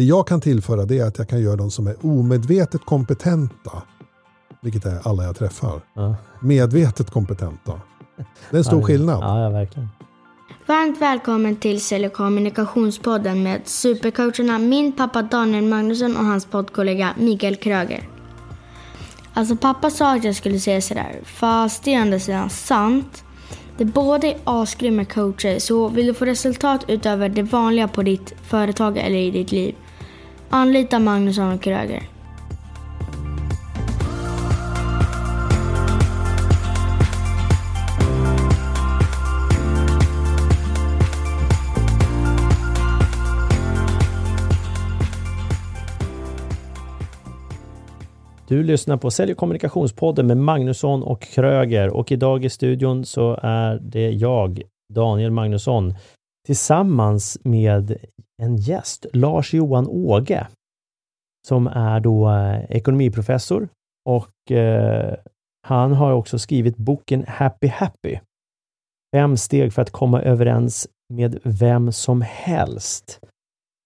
Det jag kan tillföra det är att jag kan göra de som är omedvetet kompetenta, vilket är alla jag träffar, Ja. medvetet kompetenta. Det är en stor Ja, skillnad. Ja, ja, verkligen. Varmt välkommen till Sälj och kommunikationspodden med supercoacherna min pappa Daniel Magnusson och hans poddkollega Mikael Kröger. Alltså pappa sa att jag skulle säga sådär, fast det är ändå sedan sant. Det båda är asgrymma coacher, så vill du få resultat utöver det vanliga på ditt företag eller i ditt liv, anlita Magnusson och Kröger. Du lyssnar på Sälj och kommunikationspodden med Magnusson och Kröger och idag i studion så är det jag, Daniel Magnusson, tillsammans med en gäst, Lars-Johan Åge, som är då eh, ekonomiprofessor och eh, han har också skrivit boken Happy Happy. Fem steg för att komma överens med vem som helst.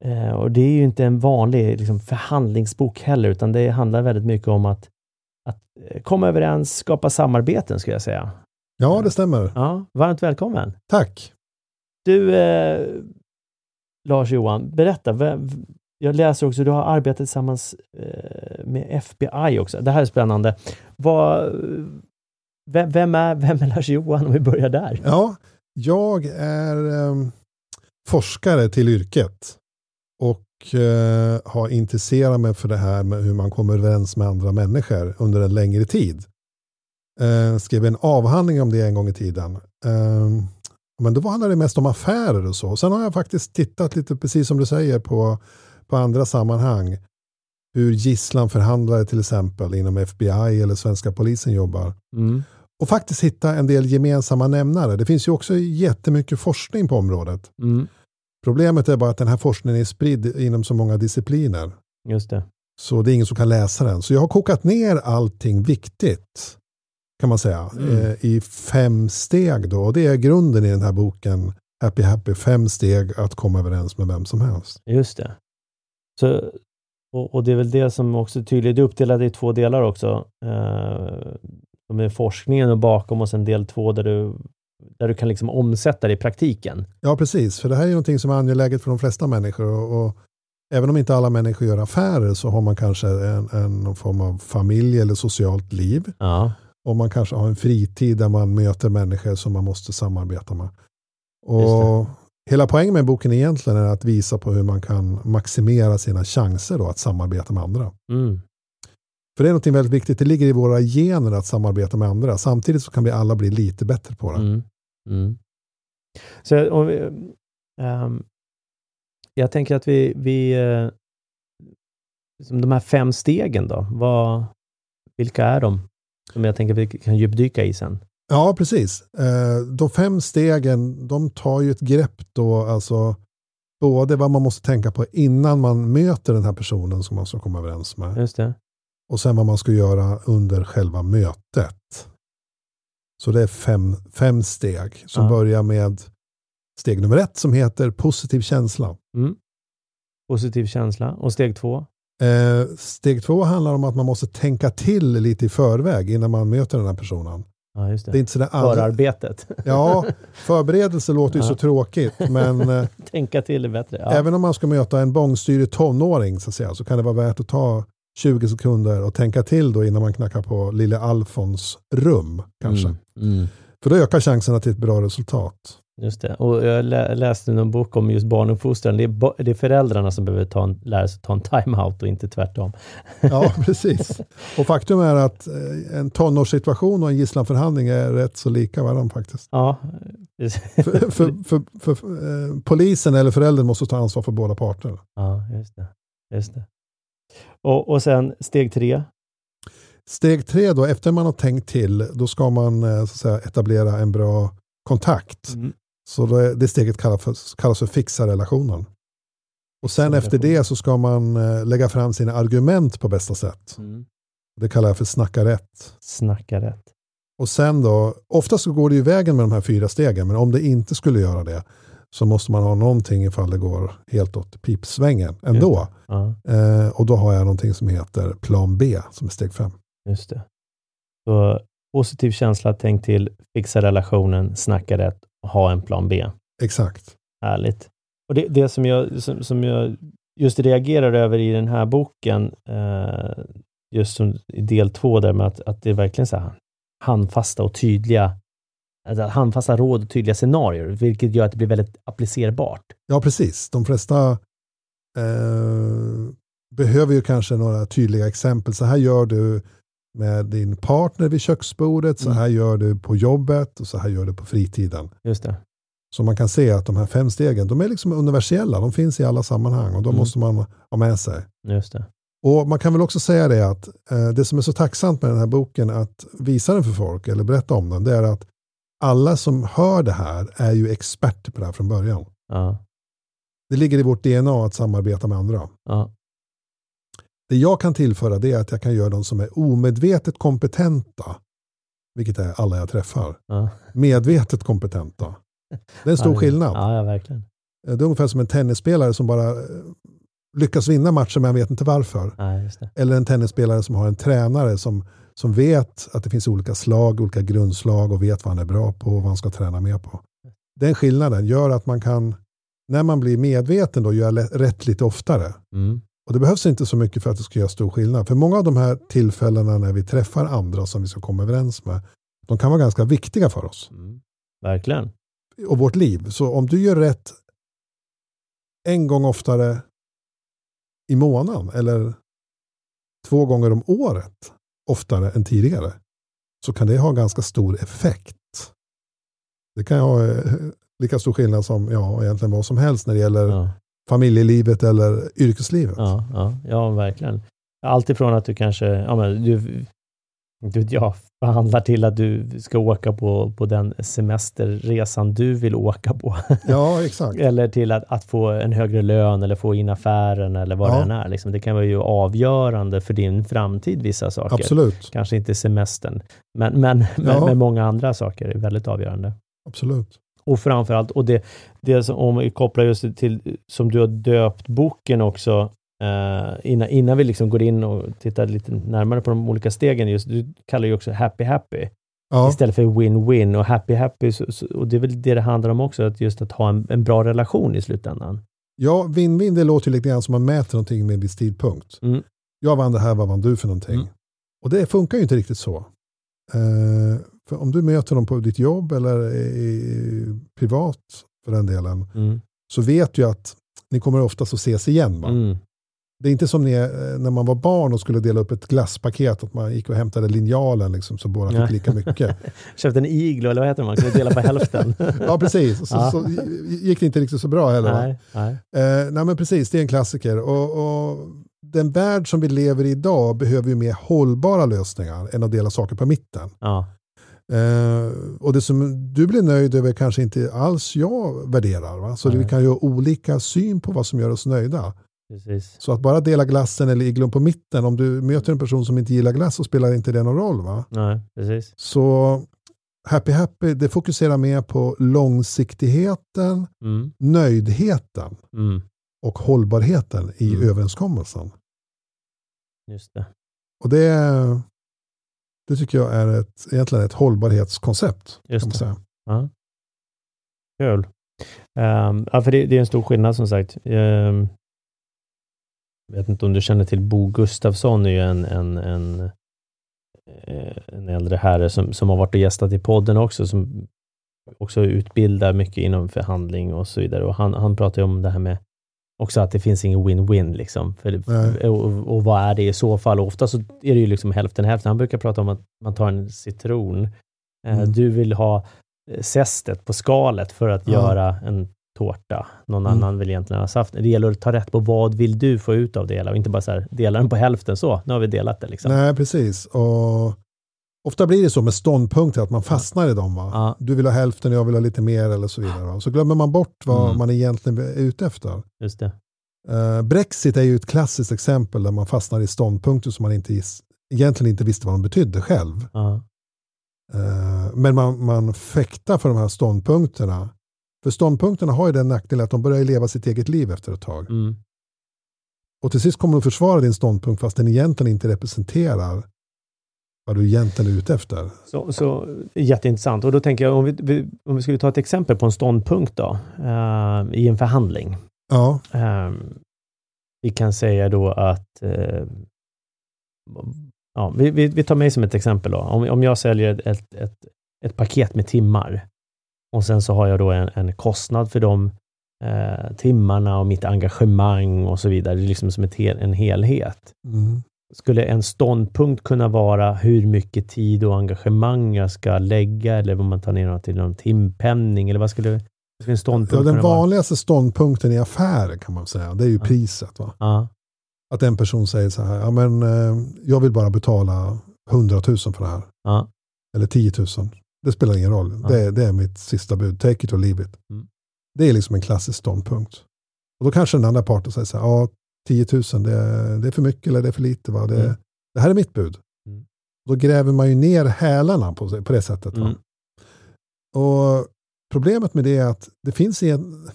Eh, och det är ju inte en vanlig liksom, förhandlingsbok heller, utan det handlar väldigt mycket om att, att eh, komma överens, skapa samarbeten, skulle jag säga. Ja, det stämmer. Ja, varmt välkommen! Tack. Du, eh, Lars-Johan, berätta. Jag läser också, du har arbetat tillsammans eh, med FBI också. Det här är spännande. Vad, vem, vem, är, vem är Lars-Johan om vi börjar där? Ja, jag är eh, forskare till yrket och eh, har intresserat mig för det här med hur man kommer överens med andra människor under en längre tid. Eh, skrev en avhandling om det en gång i tiden. Eh, men då handlade det mest om affärer och så. Sen har jag faktiskt tittat lite, precis som du säger, på, på andra sammanhang. Hur gisslanförhandlare till exempel inom FBI eller svenska polisen jobbar. Mm. Och faktiskt hitta en del gemensamma nämnare. Det finns ju också jättemycket forskning på området. Mm. Problemet är bara att den här forskningen är spridd inom så många discipliner. Just det. Så det är ingen som kan läsa den. Så jag har kokat ner allting viktigt, kan man säga, Mm. eh, i fem steg. Då. Och det är grunden i den här boken, Happy Happy, fem steg att komma överens med vem som helst. Just det. Så, och, och det är väl det som också är tydligt. Det är uppdelat i två delar också. Eh, är forskningen och bakom och sen del två där du, där du kan liksom omsätta det i praktiken. Ja, precis. För det här är någonting som är angeläget för de flesta människor. Och, och även om inte alla människor gör affärer så har man kanske en, en någon form av familj eller socialt liv. Ja, Och man kanske har en fritid där man möter människor som man måste samarbeta med. Och hela poängen med boken egentligen är att visa på hur man kan maximera sina chanser då att samarbeta med andra. mm. För det är något väldigt viktigt, det ligger i våra gener att samarbeta med andra. Samtidigt så kan vi alla bli lite bättre på det. Mm. Mm. Så om vi, ehm, jag tänker att vi, vi liksom de här fem stegen då, vad, vilka är de? Som jag tänker att vi kan djupdyka i sen. Ja, precis. Eh, De fem stegen, de tar ju ett grepp då, alltså både vad man måste tänka på innan man möter den här personen som man ska komma överens med. Just det. och sen vad man ska göra under själva mötet. Så det är fem, fem steg som Ja. börjar med steg nummer ett som heter positiv känsla. Mm. Positiv känsla. Och steg två? Eh, steg två handlar om att man måste tänka till lite i förväg innan man möter den här personen. Ja, det. Det är inte sådär all... Förarbetet. Ja, förberedelse låter ju så tråkigt, men eh, Tänka till är bättre. Ja. även om man ska möta en bångstyrig tonåring så, att säga, så kan det vara värt att ta 20 sekunder och tänka till då innan man knackar på lille Alfons rum. Kanske. Mm. Mm. För då ökar chanserna till ett bra resultat. Just det. Och jag lä- läste någon bok om just barnuppfostran. Det det är föräldrarna som behöver ta en, lära sig ta en time-out och inte tvärtom. Ja, precis. Och faktum är att eh, en tonårssituation och en gisslanförhandling är rätt så lika varandra faktiskt. Ja, För, för, för, för, eh, polisen eller föräldern måste ta ansvar för båda parter. ja just det. Just det. Och, och sen steg tre. Steg tre då, efter man har tänkt till, då ska man eh, så att säga, etablera en bra kontakt. Mm. Så är, det steget kallas för, kallas för fixa relationen. Och sen Fixa efter relationen. det så ska man eh, lägga fram sina argument på bästa sätt. Mm. Det kallar jag för snacka rätt. Snacka rätt. Och sen då, oftast så går det ju vägen med de här fyra stegen, men om det inte skulle göra det så måste man ha någonting ifall det går helt åt pipsvängen ändå. Ja, Eh, och då har jag någonting som heter plan B som är steg fem. just det. Så positiv känsla, tänk till, fixa relationen, snacka rätt, ha en plan B. Exakt. Härligt. Och det, det som, jag, som, som jag just reagerar över i den här boken, eh, just som i del två, där med att, att det är verkligen så här handfasta och tydliga alltså handfasta råd och tydliga scenarier, vilket gör att det blir väldigt applicerbart. Ja, precis. De flesta eh, behöver ju kanske några tydliga exempel. Så här gör du med din partner vid köksbordet, så Mm. här gör du på jobbet och så här gör du på fritiden. Just det. Så man kan se att de här fem stegen, de är liksom universella, de finns i alla sammanhang och de Mm. måste man ha med sig. Just det. Och man kan väl också säga det att eh, det som är så tacksamt med den här boken att visa den för folk eller berätta om den, det är att alla som hör det här är ju experter på det här från början. Ja. Det ligger i vårt DNA att samarbeta med andra. Ja. Det jag kan tillföra det är att jag kan göra de som är omedvetet kompetenta, vilket är alla jag träffar, Ja. medvetet kompetenta. Det är en stor ja, skillnad. Ja, ja, verkligen. Det är ungefär som en tennisspelare som bara eh, lyckas vinna matchen men vet inte varför. Ja. Eller en tennisspelare som har en tränare som, som vet att det finns olika slag, olika grundslag och vet vad han är bra på och vad han ska träna mer på. Den skillnaden gör att man kan, när man blir medveten, då, göra rätt lite oftare. Mm. Och det behövs inte så mycket för att det ska göra stor skillnad. För många av de här tillfällena när vi träffar andra som vi ska komma överens med, de kan vara ganska viktiga för oss Mm. Verkligen. och vårt liv. Så om du gör rätt en gång oftare i månaden eller två gånger om året oftare än tidigare så kan det ha ganska stor effekt. Det kan ha eh, lika stor skillnad som ja, egentligen vad som helst när det gäller Ja. Familjelivet eller yrkeslivet. Ja, ja, ja, verkligen. Allt ifrån att du kanske, ja men du, du jag, förhandlar till att du ska åka på, på den semesterresan du vill åka på. Ja, exakt. eller till att, att få en högre lön eller få in affären eller vad Ja. det än är. Liksom, det kan vara ju avgörande för din framtid, vissa saker. Absolut. Kanske inte semestern, men, men, men, Ja. men många andra saker är väldigt avgörande. Absolut. Och framförallt, och det, det som, om kopplar just till, som du har döpt boken också, eh, innan, innan vi liksom går in och tittar lite närmare på de olika stegen, just, du kallar ju också happy happy, Ja, istället för win-win. Och happy happy, så, så, och det är väl det det handlar om också, att just att ha en, en bra relation i slutändan. ja win-win det låter ju lite grann som man mäter någonting med en viss tidpunkt. Mm. Jag vann det här, vad vann du för någonting? Mm. Och det funkar ju inte riktigt så. Eh, för om du möter dem på ditt jobb eller i, privat för den delen, Mm. så vet du att ni kommer oftast att ses igen. Va? Mm. Det är inte som eh, när man var barn och skulle dela upp ett glasspaket, att man gick och hämtade linjalen liksom, så båda fick lika mycket. Köpte en iglo, eller vad heter det? Man kunde dela på hälften. ja, precis. Så, så gick det inte riktigt så bra heller. Nej, nej. Eh, nej men precis, det är en klassiker. Och, och den värld som vi lever i idag behöver ju mer hållbara lösningar än att dela saker på mitten. Ja, Eh, och det som du blir nöjd över kanske inte alls jag värderar. Va? Så Nej. vi kan ju ha olika syn på vad som gör oss nöjda. precis. Så att bara dela glassen eller iglon på mitten, om du möter en person som inte gillar glass så spelar inte det någon roll. Va? Nej, precis. Så Happy Happy, det fokuserar mer på långsiktigheten, Mm. nöjdheten Mm. och och hållbarheten i Mm. överenskommelsen. Just det. Och det, det tycker jag är ett, egentligen ett hållbarhetskoncept. Just kan man säga. Ja. Kul. Ehm, ja, för det, det är en stor skillnad som sagt. Um, jag vet inte om du känner till Bo Gustafsson, är ju en, en, en, eh, en äldre herre som, som har varit och gästat i podden också, som också utbildar mycket inom förhandling och så vidare. Och han, han pratar ju om det här med också att det finns ingen win-win. Liksom. För, och, och vad är det i så fall? Och ofta så är det ju liksom hälften hälften. Han brukar prata om att man tar en citron. Eh, Mm. Du vill ha eh, zestet på skalet för att Ja. göra en tårta. Någon Mm. annan vill egentligen ha saft. Det gäller att ta rätt på vad vill du få ut av det hela och inte bara så här, dela den på hälften så, nu har vi delat det. Liksom. Nej, precis. Och ofta blir det så med ståndpunkter att man fastnar i dem. Va? Ja. Du vill ha hälften, jag vill ha lite mer eller så vidare. Va? Så glömmer man bort vad Mm. man egentligen är ute efter. Just det. Eh, Brexit är ju ett klassiskt exempel där man fastnar i ståndpunkter som man inte, egentligen inte visste vad de betydde själv. Ja. Eh, men man, man fäktar för de här ståndpunkterna För ståndpunkterna har ju den nackdelen att de börjar leva sitt eget liv efter ett tag. Mm. Och till sist kommer du försvara din ståndpunkt fast den egentligen inte representerar vad du egentligen är ute efter. Så, så jätteintressant. Och då tänker jag om vi, om vi skulle ta ett exempel på en ståndpunkt då, eh, i en förhandling. Ja, Eh, vi kan säga då att eh, ja, vi, vi, vi tar mig som ett exempel då. Om, om jag säljer ett, ett, ett, paket med timmar och sen så har jag då en, en kostnad för de eh, timmarna och mitt engagemang och så vidare. Det är liksom som ett hel, en helhet. mm. Skulle en ståndpunkt kunna vara hur mycket tid och engagemang jag ska lägga eller om man tar ner något till någon timpenning eller vad skulle, en ståndpunkt ja, den kunna vara? vanligaste ståndpunkten i affärer kan man säga, det är ju Ja. priset. Va? Ja, Att en person säger så här, ja, men, eh, jag vill bara betala 100 000 för det här. ja, Eller 10 000. Det spelar ingen roll. Ja. Det, är, det är mitt sista bud. Take it or leave it. Mm. Det är liksom en klassisk ståndpunkt. Och då kanske den andra parten säger så här, ja 10 000 det är, det är för mycket eller det är för lite. Va? Det, Mm. det här är mitt bud. Mm. Då gräver man ju ner hälarna på, på det sättet. Mm. Och problemet med det är att det finns en,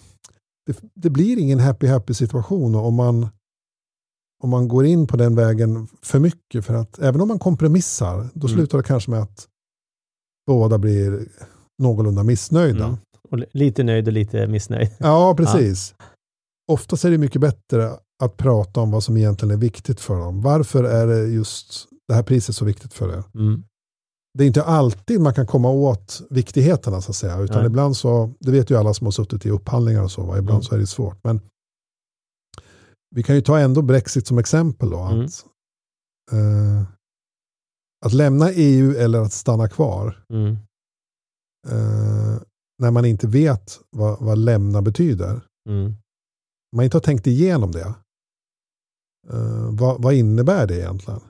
det, det blir ingen happy-happy situation om man, om man går in på den vägen för mycket. För att även om man kompromissar, då Mm. slutar det kanske med att båda blir någorlunda missnöjda. Mm. och li- lite nöjd och lite missnöjd. Ja, precis. Oftast är det mycket bättre att prata om vad som egentligen är viktigt för dem. Varför är det just det här priset så viktigt för er? Mm. det är inte alltid man kan komma åt viktigheterna så att säga. Utan Nej. ibland så, det vet ju alla som har suttit i upphandlingar och så, va? ibland Mm. så är det svårt. Men vi kan ju ta ändå Brexit som exempel då. Mm. Att, eh, att lämna EU eller att stanna kvar. Mm. Eh, när man inte vet vad, vad lämna betyder. Mm. Man inte har tänkt igenom det. Eh, vad, vad innebär det egentligen?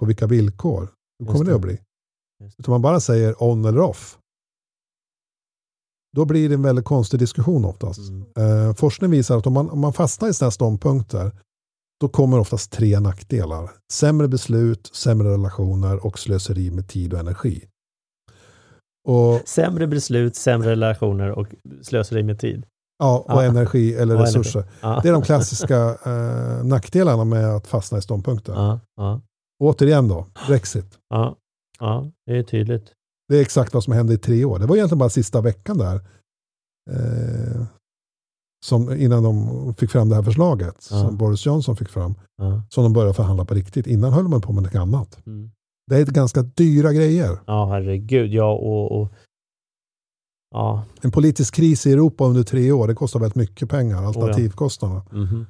På vilka villkor? Hur kommer det det. att bli? Just Utan man bara säger on eller off. Då blir det en väldigt konstig diskussion oftast. Mm. Eh, forskning visar att om man, om man fastnar i sådana ståndpunkter då kommer oftast tre nackdelar. Sämre beslut, sämre relationer och slöseri med tid och energi. Och, Sämre beslut, sämre relationer och slöseri med tid. Ja, och Ja. energi eller Och resurser. Ja. Det är de klassiska eh, nackdelarna med att fastna i ståndpunkter. Ja, ja, Återigen då, Brexit. ja, ja, det är tydligt. Det är exakt vad som hände i tre år. Det var egentligen bara sista veckan där. Eh, som, innan de fick fram det här förslaget Ja. som Boris Johnson fick fram. Ja, Som de började förhandla på riktigt. Innan höll man på med något annat. mm. Det är ganska dyra grejer. ja herregud. Ja, och, och ja, En politisk kris i Europa under tre år, det kostar väldigt mycket pengar. Alternativkostnaderna. mhm.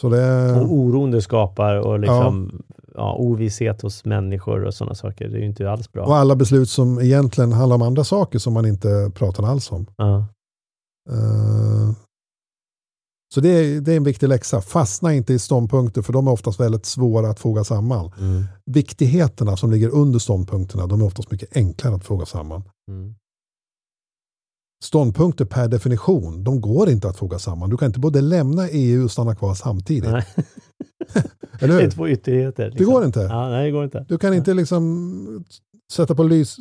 Så det och oron det skapar och liksom ja. ovisshet hos människor och sådana saker. Det är ju inte alls bra. och alla beslut som egentligen handlar om andra saker som man inte pratar alls om. Ja, Eh, så det är, det är en viktig läxa. Fastna inte i ståndpunkter för de är oftast väldigt svåra att foga samman. mm. Viktigheterna som ligger under ståndpunkterna de är oftast mycket enklare att foga samman. Mm. Ståndpunkter per definition, de går inte att foga samman. Du kan inte både lämna EU och stanna kvar samtidigt. Nej. Eller Det är hur? två ytterligheter. Det går inte. Ja, nej, det går inte. Du kan inte liksom sätta på lys,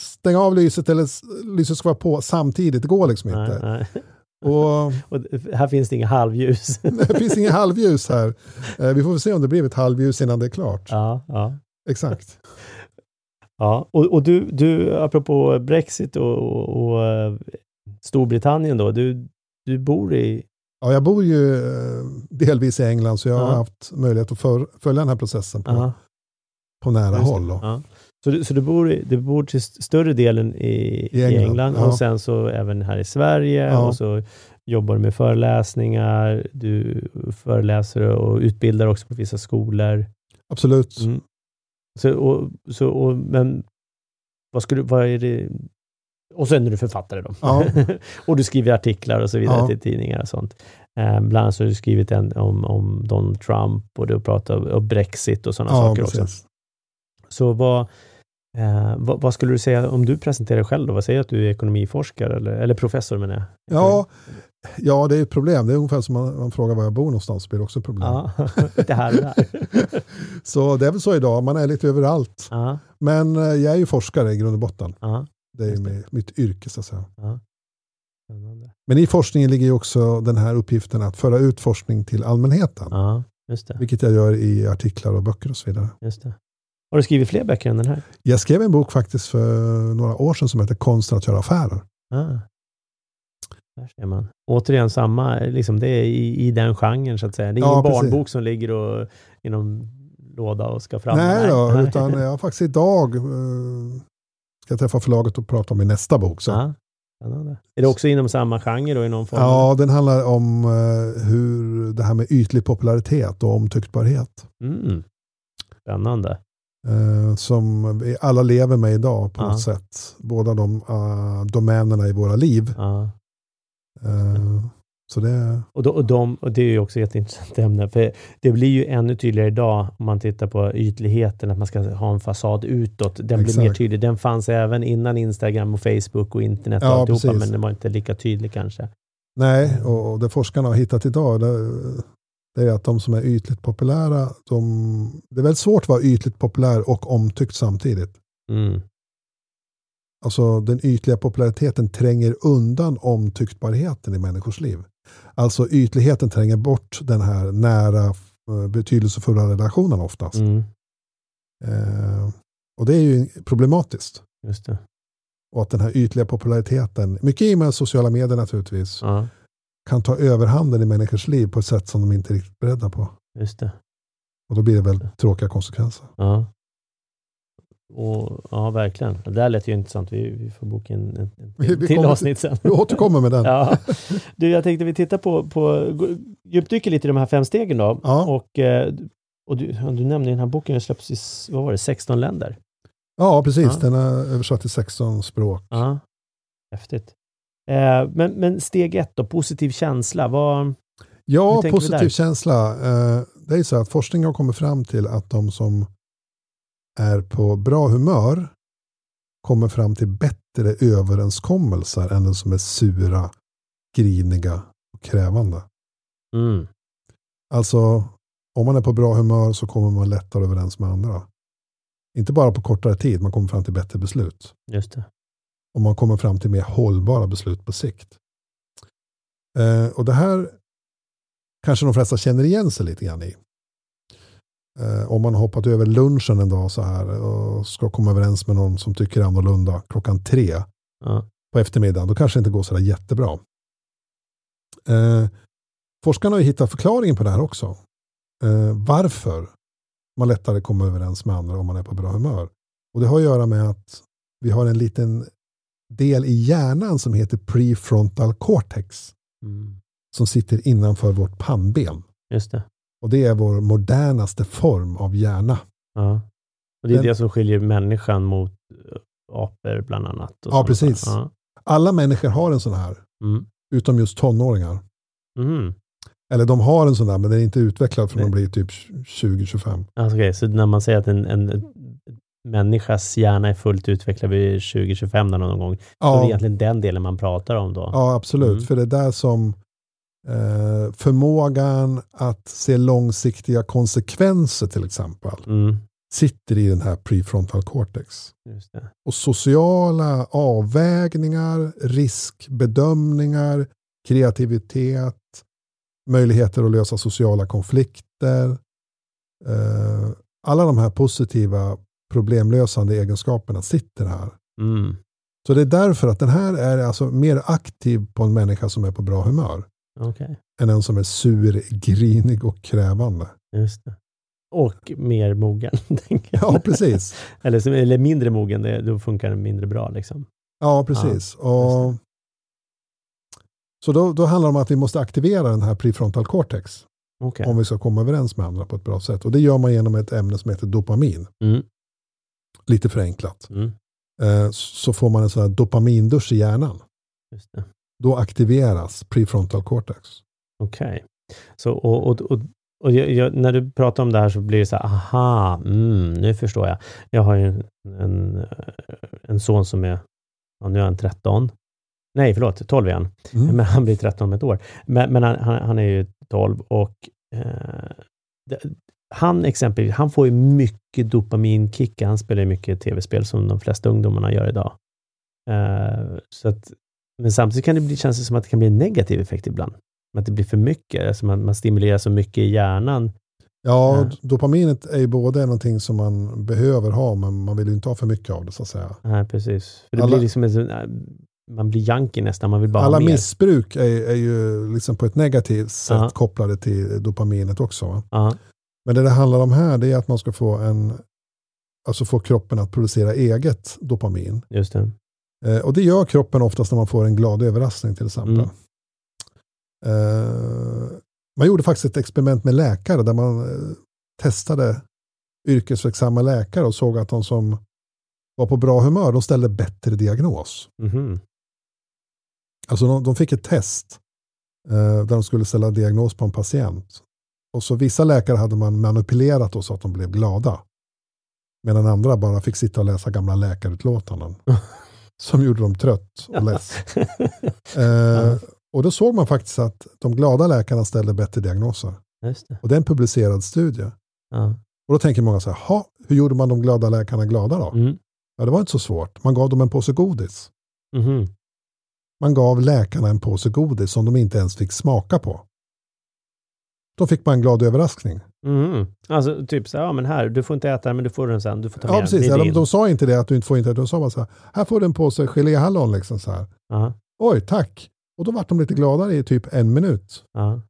stänga av lyset eller lyset ska vara på samtidigt. Det går liksom Nej, inte. nej. Och Och här finns det inga halvljus. det finns inga halvljus här. Eh, Vi får se om det blir ett halvljus innan det är klart. ja, ja. Exakt. Ja, och, och du, du, apropå Brexit och, och, och eh, Storbritannien då, du, du bor i... Ja, jag bor ju eh, delvis i England så jag har Ja. haft möjlighet att för, följa den här processen på, Ja, på nära håll. Ja. Så, du, så du, bor, i- du bor till st- större delen i, i England, England, ja. och sen så även här i Sverige och så jobbar du med föreläsningar, du föreläser och utbildar också på vissa skolor. Absolut. Mm. Så, och, så, och, men vad, skulle, vad är det? Och sen är du författare då. Ja. och du skriver artiklar och så vidare Ja. till tidningar och sånt. Eh, bland annat så har du skrivit en om, om Donald Trump och du har pratat om, om Brexit och sådana Ja, saker också. precis. Så vad, eh, vad, vad skulle du säga om du presenterar dig själv då? Vad säger du att du är ekonomiforskare eller, eller professor menar jag? Ja, ja, det är ett problem. Det är ungefär som man, man frågar var jag bor någonstans så blir det också ett problem. Ja, det här och där. Så det är väl så idag, man är lite överallt. Ja, Men eh, jag är ju forskare i grund och botten. ja, Det är ju mitt, yrke så att säga. Spännande. Men i forskningen ligger ju också den här uppgiften att föra ut forskning till allmänheten. Vilket jag gör i artiklar och böcker och så vidare. Just det. Har du skrivit fler böcker än den här? Jag skrev en bok faktiskt för några år sedan som heter Konsten att göra affärer. Ah. Där ser man. Återigen samma, liksom det är i, i den genren så att säga. Det är ingen Ja, precis. barnbok som ligger och, i någon låda och ska fram. Nej, då, utan jag har faktiskt idag eh, ska jag träffa förlaget och prata om min nästa bok. Så. Spännande. Är det också inom samma genre då i någon form? Ja, den handlar om eh, hur det här med ytlig popularitet och omtycktbarhet. Mm. Spännande. Eh, som vi alla lever med idag på Ja. något sätt. Båda de uh, domänerna i våra liv. Ja. Eh, så det, Och, då, och, de, och det är ju också ett jätteintressant ämne, för det blir ju ännu tydligare idag om man tittar på ytligheten, att man ska ha en fasad utåt. Den blir mer Exakt. tydlig. Den fanns även innan Instagram och Facebook och internet och Ja, alltihopa, precis. men den var inte lika tydlig kanske. nej, och, och det forskarna har hittat idag det, det är att de som är ytligt populära, de, det är väldigt svårt att vara ytligt populär och omtyckt samtidigt. Mm. Alltså den ytliga populariteten tränger undan omtycktbarheten i människors liv. Alltså ytligheten tränger bort den här nära eh, betydelsefulla relationen oftast. Mm. Eh, och det är ju problematiskt. Just det. Och att den här ytliga populariteten, mycket i och med sociala medier naturligtvis, Ja, kan ta överhanden i människors liv på ett sätt som de inte är riktigt beredda på. just det. Och då blir det väl tråkiga konsekvenser. Ja. Och, ja, verkligen. Det där lät ju intressant. Vi, vi får boka in en, en Vi- vi till avsnitt sen. Vi återkommer med den. Ja. Du, jag tänkte vi tittar på, på djupdyker lite i de här fem stegen då. Ja. Och, eh, och du, du nämnde den här boken, den släpps i, vad var det, 16 länder? Ja, precis. Ja. Den är översatt till 16 språk. Ja. Häftigt. Eh, men, men steg ett då, positiv känsla. Vad, Ja, positiv känsla. Eh, Det är så att forskning har kommit fram till att de som är på bra humör kommer fram till bättre överenskommelser än de som är sura, griniga och krävande. mm, Alltså, om man är på bra humör så kommer man lättare överens med andra. Inte bara på kortare tid, man kommer fram till bättre beslut. just det. Och man kommer fram till mer hållbara beslut på sikt. Eh, och det här kanske de flesta känner igen sig lite grann i. Eh, om man har hoppat över lunchen en dag så här och ska komma överens med någon som tycker annorlunda klockan tre Ja. på eftermiddagen, då kanske det inte går så där jättebra. Eh, forskarna har ju hittat förklaringen på det här också. Eh, varför man lättare kommer överens med andra om man är på bra humör. Och det har att göra med att vi har en liten del i hjärnan som heter prefrontal cortex Mm, som sitter innanför vårt pannben. just det. Och det är vår modernaste form av hjärna. Ja. Och det är Den- det som skiljer människan mot apor bland annat. Ja, precis. Ja. Alla människor har en sån här, Mm. utom just tonåringar. Mm. Eller de har en sån där, men den är inte utvecklad för Nej. de blir typ 20-25. Alltså, okej, så när man säger att en, en människas hjärna är fullt utvecklad vid 2025 där någon gång, så är det Ja, egentligen den delen man pratar om då. ja, absolut. Mm. För det är där som eh, förmågan att se långsiktiga konsekvenser till exempel Mm. sitter i den här prefrontal cortex. Och sociala avvägningar, riskbedömningar, kreativitet, möjligheter att lösa sociala konflikter. Eh, alla de här positiva problemlösande egenskaperna sitter här. Mm. Så det är därför att den här är alltså mer aktiv på en människa som är på bra humör Okej, än en som är sur, grinig och krävande. just det. Och mer mogen. Ja, precis. Eller, som- eller mindre mogen, det, då funkar den mindre bra. Liksom. Ja, precis. och, så då, då handlar det om att vi måste aktivera den här prefrontal cortex Okej. om vi ska komma överens med andra på ett bra sätt. Och det gör man genom ett ämne som heter dopamin. Mm. Lite förenklat. Mm. Eh, så får man en sån här dopamindusch i hjärnan. Då aktiveras prefrontal cortex. Okej. Så, och, och, och, och jag, jag, när du pratar om det här så blir det så här, aha, mm, nu förstår jag. Jag har ju en, en, en son som är, ja, nu är han 13. Nej, förlåt, 12 är han. Mm. Men han blir 13 om ett år. Men, men han, han, han är ju 12 och eh, det, han exempelvis, han får ju mycket dopaminkickar. Han spelar ju mycket tv-spel som de flesta ungdomarna gör idag. Eh, så att Men samtidigt kan det bli, känns det som att det kan bli en negativ effekt ibland. Att det blir för mycket, alltså man, man stimulerar så mycket i hjärnan. Ja, Ja. dopaminet är ju både någonting som man behöver ha, men man vill ju inte ha för mycket av det så att säga. Nej, precis. För det Alla- blir liksom en, äh, man blir junkie nästan, man vill bara Alla ha mer. missbruk är, är ju liksom på ett negativt sätt kopplade till dopaminet också. Men det det handlar om här det är att man ska få en alltså få kroppen att producera eget dopamin. just det. Eh, och det gör kroppen oftast när man får en glad överraskning till exempel. Mm. Eh, man gjorde faktiskt ett experiment med läkare där man eh, testade yrkesverksamma läkare och såg att de som var på bra humör, de ställde bättre diagnos. Mhm. Alltså de, de fick ett test eh, där de skulle ställa diagnos på en patient. Och så vissa läkare hade man manipulerat då så att de blev glada. Medan andra bara fick sitta och läsa gamla läkarutlåtanden. som gjorde dem trött och less. Eh, och då såg man faktiskt att de glada läkarna ställde bättre diagnoser. Det. Och det är en publicerad studie. Ja. Och då tänker många så här, "Ha, hur gjorde man de glada läkarna glada då? Mm. Ja, det var inte så svårt. Man gav dem en påse godis. Mhm. Man gav läkarna en påse godis som de inte ens fick smaka på. Då fick man en glad överraskning. Mhm. Alltså typ så här, ja men här, du får inte äta den men du får den sen, du får ta med Ja, precis. Ja, de, sa inte det att du inte får inte De sa bara så här, här får du en påse geléhallon. Liksom så här. Ja, Oj, tack. Och då vart de lite gladare i typ en minut. ja,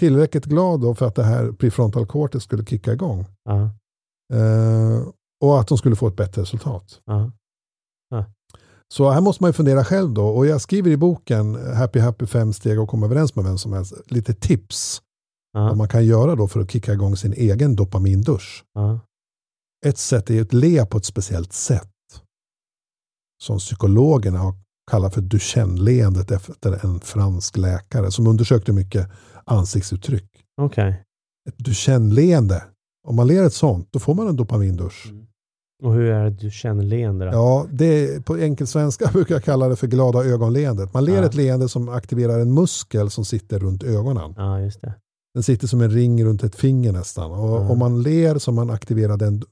Tillräckligt glad då för att det här prefrontal cortex skulle kicka igång. ja, Eh, och att de skulle få ett bättre resultat. Så här måste man ju fundera själv då. Och jag skriver i boken Happy Happy fem steg och komma överens med vem som helst. Lite tips vad ja, man kan göra då för att kicka igång sin egen dopamindusch. ja. Ett sätt är att le på ett speciellt sätt. Som psykologerna har kallat för Duchenne-leendet efter en fransk läkare som undersökte mycket ansiktsuttryck. Okej. Ett Duchenne-leende, om man ler ett sånt, då får man en dopamindusch. Och hur är det du känner leende då? Ja, det på enkel svenska brukar jag kalla det för glada ögonleendet. Man ler Ja. ett leende som aktiverar en muskel som sitter runt ögonen. Ja, just det. Den sitter som en ring runt ett finger nästan. Och Ja. om man ler som man aktiverar den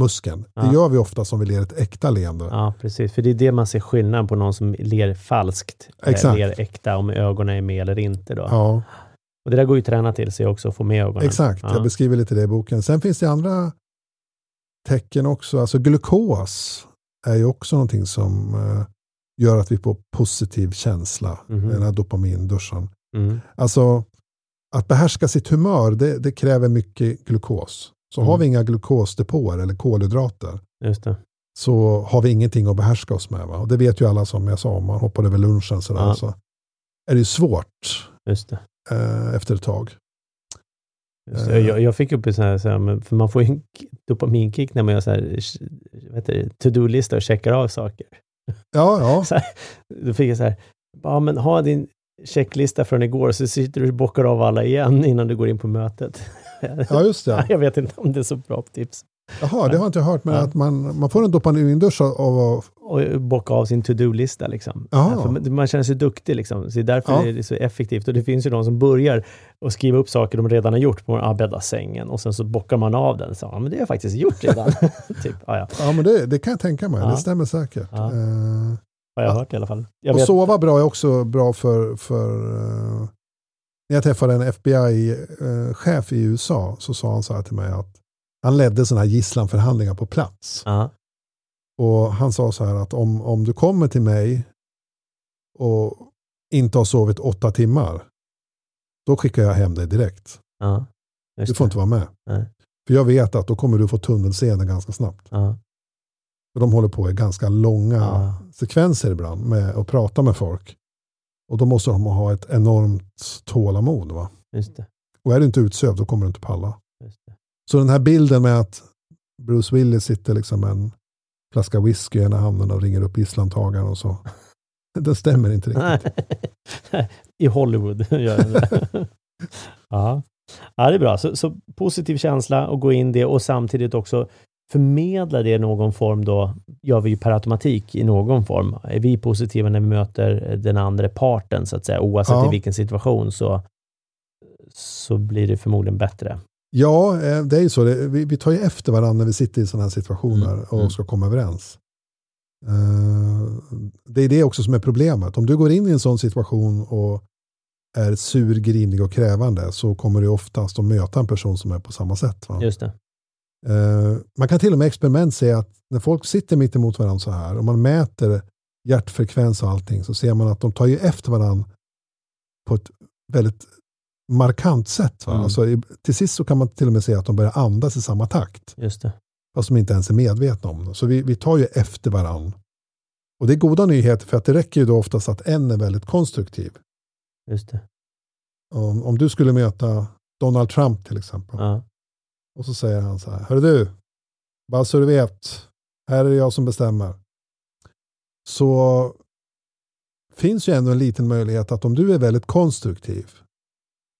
muskeln, det Ja. gör vi ofta som vi ler ett äkta leende. Ja, precis. För det är det man ser skillnad på någon som ler falskt, eh, Exakt. ler äkta, om ögonen är med eller inte. Då. Ja, Och det där går ju att träna till sig också, att få med ögonen. exakt. Ja. Jag beskriver lite det i boken. Sen finns det andra tecken också. Alltså glukos är ju också någonting som eh, gör att vi får positiv känsla, Mhm. den här dopaminduschen. Mm. Alltså att behärska sitt humör, det, det kräver mycket glukos. Så har Mm. vi inga glukosdepåer eller kolhydrater så har vi ingenting att behärska oss med. Va? Och det vet ju alla som jag sa, om man hoppar över lunchen sådär, Ja. så är det ju svårt det. eh, efter ett tag. Det. Jag, jag fick upp en sån här, så här, för man får ju en dopaminkick när man gör så här, vad heter det, to-do-lista och checkar av saker. Ja, ja. Så här, då fick jag så här, ja men ha din checklista från igår så sitter du och bockar av alla igen innan du går in på mötet. ja just det. Jag vet inte om det är så bra tips. Jaha, det har jag inte hört, men Ja. att man, man får en dopamindusch av att... Och bocka av sin to-do-lista liksom. Man- man känner sig duktig liksom. Så det är därför Ja. det är så effektivt. Och det finns ju de som börjar och skriva upp saker de redan har gjort på ah, bädda sängen och sen så bockar man av den. Så, ja, men det har jag faktiskt gjort redan. typ, ja, ja. Ja, men det, det kan jag tänka mig. Det stämmer säkert. Ja. Eh, Har jag Ja. hört i alla fall. Jag och vet, sova bra är också bra för... för eh, när jag träffade en FBI-chef i USA så sa han så här till mig att han ledde sådana här gisslanförhandlingar på plats. ja, Och han sa så här att om, om du kommer till mig och inte har sovit åtta timmar, då skickar jag hem dig direkt. ja, just Du får det. inte vara med. Nej. För jag vet att då kommer du få tunnelseende ganska snabbt. För de håller på i ganska långa Ja. sekvenser ibland med att prata med folk. Och då måste de ha ett enormt tålamod. Va? just det. Och är du inte utsövd då kommer du inte palla. Just det. Så den här bilden med att Bruce Willis sitter liksom en flaska whisky i ena handen och ringer upp gisslantagaren och så. Den stämmer inte riktigt. I Hollywood gör den det. ja. ja, det är bra. Så, så positiv känsla och gå in det och samtidigt också förmedla det någon form då, gör vi ju per automatik i någon form. Är vi positiva när vi möter den andra parten så att säga, oavsett Ja. i vilken situation så, så blir det förmodligen bättre. Ja, eh, det är ju så. Vi tar ju efter varandra när vi sitter i sådana här situationer Mm, och mm. ska komma överens. Eh, det är det också som är problemet. Om du går in i en sån situation och är sur, grinig och krävande så kommer du oftast att möta en person som är på samma sätt. Va? Just det. Eh, man kan till och med experiment se att när folk sitter mitt emot varandra så här och man mäter hjärtfrekvens och allting så ser man att de tar ju efter varandra på ett väldigt markant sätt. Va? Mm. Alltså, till sist så kan man till och med se att de börjar andas i samma takt. Just det. Fast de inte ens är medvetna om det. Så vi, vi tar ju efter varandra. Och det är goda nyheter för att det räcker ju då oftast att en är väldigt konstruktiv. Just det. Om, om du skulle möta Donald Trump till exempel. Ja. Och så säger han så här. Hörru du, bara så du vet. Här är det jag som bestämmer. Så finns ju ändå en liten möjlighet att om du är väldigt konstruktiv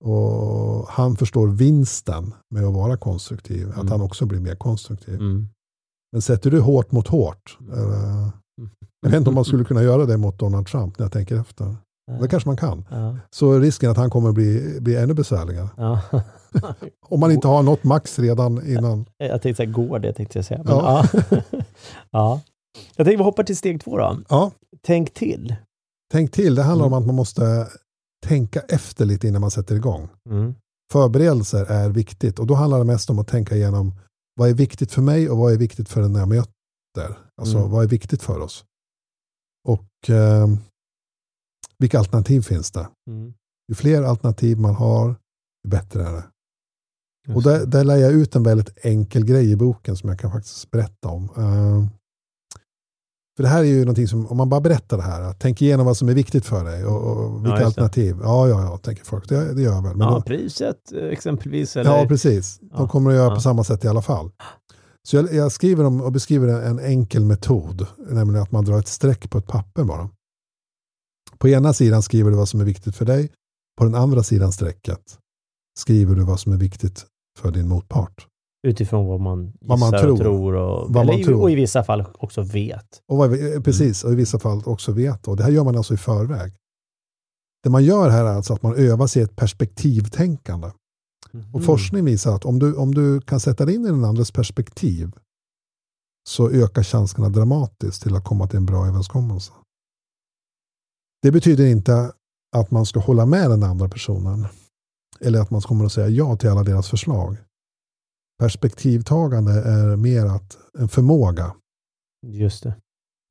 och han förstår vinsten med att vara konstruktiv, att Mm. han också blir mer konstruktiv. Mm. Men sätter du hårt mot hårt, eh, jag vet inte om man skulle kunna göra det mot Donald Trump när jag tänker efter. Det kanske man kan. Ja. Så risken att han kommer bli, bli ännu besvärligare. Ja. Om man inte har nått max redan innan. Jag tänkte säga går det tänkte jag säga. Men, Ja. ja. ja. Jag tänkte vi hoppar till steg två då. Ja, Tänk till. tänk till. Det handlar Mm. om att man måste tänka efter lite innan man sätter igång. Mm. Förberedelser är viktigt och då handlar det mest om att tänka igenom vad är viktigt för mig och vad är viktigt för den jag möter. Alltså Mm. vad är viktigt för oss. Och eh, vilka alternativ finns det? Mm. Ju fler alternativ man har, ju bättre är det. Just Och där, där lär jag ut en väldigt enkel grej i boken som jag kan faktiskt berätta om. Eh, för det här är ju någonting som, om man bara berättar det här, tänk igenom vad som är viktigt för dig och, och vilka det. alternativ. Ja, ja, ja, tänker folk. Det, det gör jag väl. Men ja, då- priset exempelvis. Eller? ja, precis. De Ja. kommer att göra Ja. på samma sätt i alla fall. Så jag, jag skriver om och beskriver en, en enkel metod, nämligen att man drar ett streck på ett papper bara. På ena sidan skriver du vad som är viktigt för dig, på den andra sidan strecket skriver du vad som är viktigt för din motpart. Utifrån vad man gissar Vad man och tror. tror. Och, Vad man eller, i- tror. och i vissa fall också vet. Och vad, vi- precis, och i vissa fall också vet. Och det här gör man alltså i förväg. Det man gör här är alltså att man övar sig i ett perspektivtänkande. Och Mm. forskning visar att om du, om du kan sätta dig in i den andres perspektiv så ökar chanserna dramatiskt till att komma till en bra överenskommelse. Det betyder inte att man ska hålla med den andra personen eller att man kommer att säga ja till alla deras förslag. Perspektivtagande är mer att en förmåga Just det.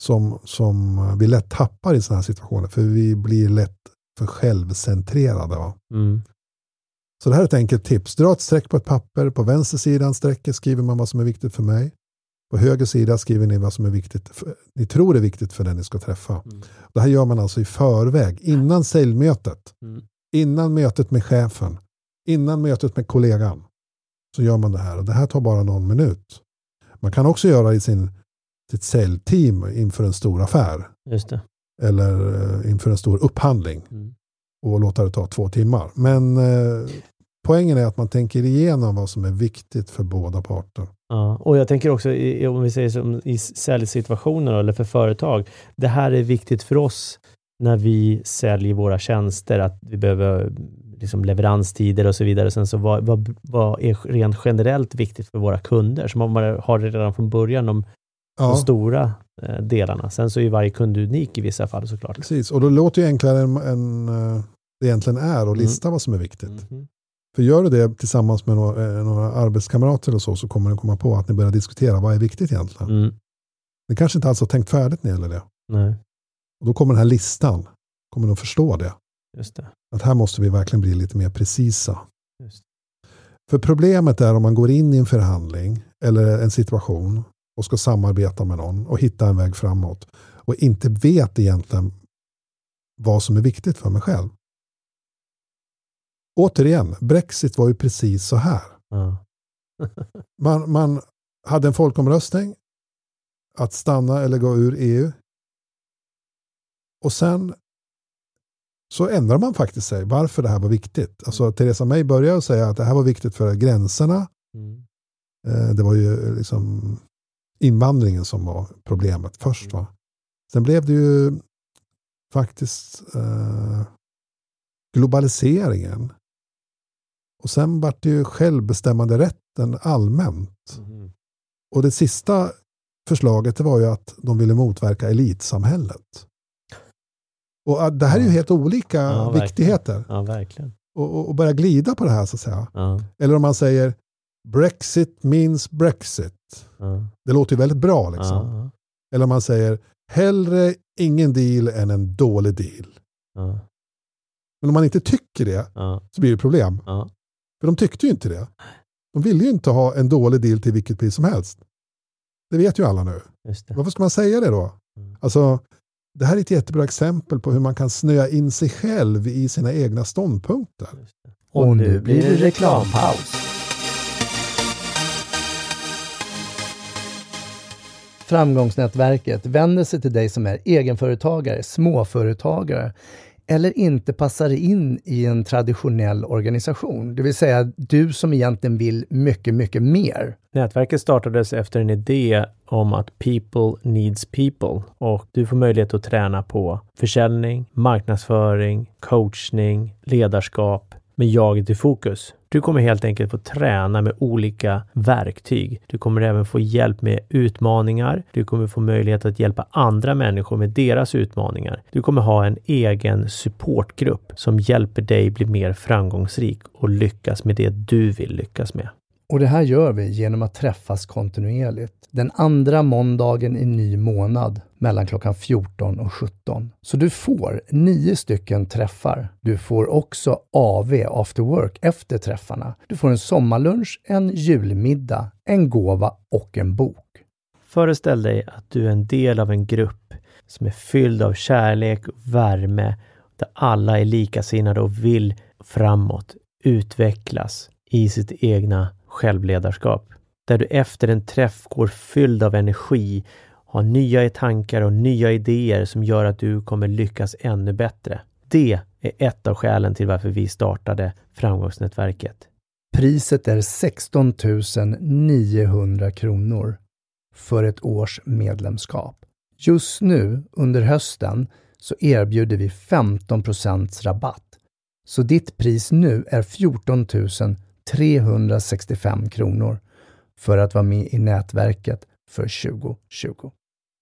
som, som vi lätt tappar i sådana här situationer för vi blir lätt för självcentrerade. Va? Mm. Så det här är ett enkelt tips. Dra ett streck på ett papper. På vänster sidan strecket skriver man vad som är viktigt för mig. På höger sida skriver ni vad som är viktigt för, ni tror är viktigt för den ni ska träffa. Mm. Det här gör man alltså i förväg, innan säljmötet, Mm. innan mötet med chefen, innan mötet med kollegan. Så gör man det här och det här tar bara någon minut. Man kan också göra i sin, sitt säljteam inför en stor affär eller eh, inför en stor upphandling Mm. och låta det ta två timmar. Men eh, poängen är att man tänker igenom vad som är viktigt för båda parter. Ja, och jag tänker också i, om vi säger som i säljsituationer eller för företag. Det här är viktigt för oss när vi säljer våra tjänster, att vi behöver liksom leveranstider och så vidare. Sen så vad, vad, vad är rent generellt viktigt för våra kunder? Så man har det redan från början, de, de Ja, stora eh, delarna. Sen så är varje kund unik i vissa fall såklart. precis. Och då låter det enklare än, än eh, det egentligen är att lista vad som är viktigt. Mhm. För gör du det tillsammans med några, eh, några arbetskamrater och så, så kommer du komma på att ni börjar diskutera vad är viktigt egentligen. Mm. Ni kanske inte alls har tänkt färdigt när det gäller det. Nej, Och då kommer den här listan, kommer de förstå det. just det. Att här måste vi verkligen bli lite mer precisa. Just. För problemet är om man går in i en förhandling eller en situation och ska samarbeta med någon och hitta en väg framåt och inte vet egentligen vad som är viktigt för mig själv. Återigen, Brexit var ju precis så här. Ja. Man, man hade en folkomröstning att stanna eller gå ur EU. Och sen så ändrar man faktiskt sig varför det här var viktigt. Alltså Theresa May började säga att det här var viktigt för gränserna. Mm. Eh, Det var ju liksom invandringen som var problemet först. Va? Sen blev det ju faktiskt eh, globaliseringen. Och sen vart det ju självbestämmande rätten allmänt. Mhm. Och det sista förslaget det var ju att de ville motverka elitsamhället. Och äh, det här är ju helt olika Ja, viktigheter. Ja, verkligen. Och, och, börja glida på det här så att säga. Ja, Eller om man säger Brexit means Brexit. ja, Det låter ju väldigt bra liksom. Eller om man säger hellre ingen deal än en dålig deal. Men om man inte tycker det så blir det problem. För de tyckte ju inte det. De ville ju inte ha en dålig deal till vilket pris som helst. Det vet ju alla nu. Just det. Varför ska man säga det då? Mm. Alltså, det här är ett jättebra exempel på hur man kan snöa in sig själv i sina egna ståndpunkter. Och nu blir det reklampaus. Framgångsnätverket vänder sig till dig som är egenföretagare, småföretagare eller inte passar in i en traditionell organisation. Det vill säga du som egentligen vill mycket, mycket mer. Nätverket startades efter en idé om att people needs people och du får möjlighet att träna på försäljning, marknadsföring, coachning, ledarskap med jaget i fokus. Du kommer helt enkelt få träna med olika verktyg. Du kommer även få hjälp med utmaningar. Du kommer få möjlighet att hjälpa andra människor med deras utmaningar. Du kommer ha en egen supportgrupp som hjälper dig bli mer framgångsrik och lyckas med det du vill lyckas med. Och det här gör vi genom att träffas kontinuerligt. Den andra måndagen i ny månad mellan klockan 14 och 17. Så du får nio stycken träffar. Du får också AV, after work, efter träffarna. Du får en sommarlunch, en julmiddag, en gåva och en bok. Föreställ dig att du är en del av en grupp som är fylld av kärlek och värme, där alla är likasinnade och vill framåt, utvecklas i sitt egna självledarskap. Där du efter en träff går fylld av energi, har nya tankar och nya idéer som gör att du kommer lyckas ännu bättre. Det är ett av skälen till varför vi startade Framgångsnätverket. Priset är 16 900 kronor för ett års medlemskap. Just nu under hösten så erbjuder vi 15% rabatt. Så ditt pris nu är 14 365 kronor för att vara med i nätverket för 2020.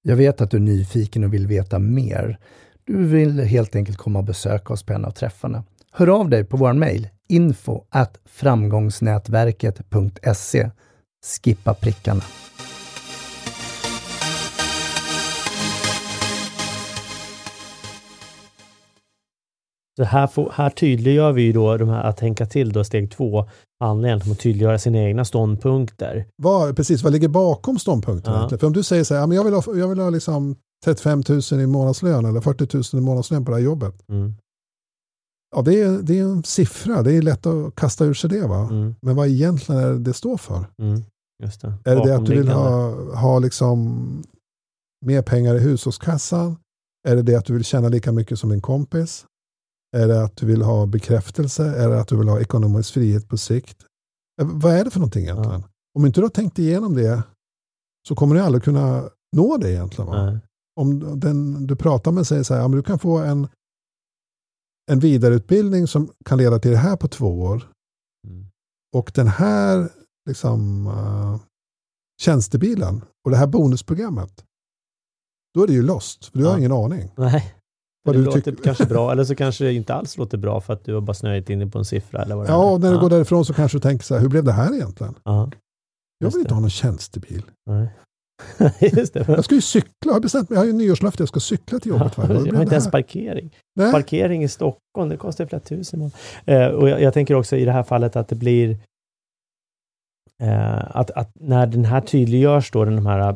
Jag vet att du är nyfiken och vill veta mer. Du vill helt enkelt komma och besöka oss på en av träffarna. Hör av dig på vår mejl info at framgångsnätverket.se Skippa prickarna. Så här, får, här tydliggör vi ju då de här att tänka till då steg två om att tydliggöra sina egna ståndpunkter. Vad, precis, vad ligger bakom ståndpunkten? Ja. För om du säger så här, jag vill ha, jag vill ha liksom 35 000 i månadslön eller 40 000 i månadslön på det här jobbet. Mm, Ja, det är, det är en siffra, det är lätt att kasta ur sig det. Va? mm, Men vad egentligen är det det står för? mm, det. Är det det att du vill ha, ha liksom mer pengar i hushållskassan? Är det det att du vill tjäna lika mycket som din kompis? Är det att du vill ha bekräftelse? Är det att du vill ha ekonomisk frihet på sikt? Eh, Vad är det för någonting egentligen? Om inte du har tänkt igenom det så kommer du aldrig kunna nå det egentligen. Va? Om den du pratar med säger så här, ja, men du kan få en, en vidareutbildning som kan leda till det här på två år. Mm, Och den här liksom, uh, tjänstebilen och det här bonusprogrammet. Då är det ju lost, för du har Ja. ingen aning. Nej. Vad det du låter tycker- kanske bra, eller så kanske det inte alls låter bra för att du har bara snöat in på en siffra. Eller vad Ja, och när du ja. går därifrån så kanske du tänker så här, hur blev det här egentligen? Ja, Jag vill inte ha någon tjänstebil. nej. Jag ska ju cykla, jag har bestämt mig, jag har ju nyårslöfte, jag ska cykla till jobbet varje dag. Hur Jag har inte ens parkering. Nej. Parkering i Stockholm, det kostar flera tusen. Eh, och jag, jag tänker också i det här fallet att det blir eh, att, att när den här tydliggörs då, den här eh,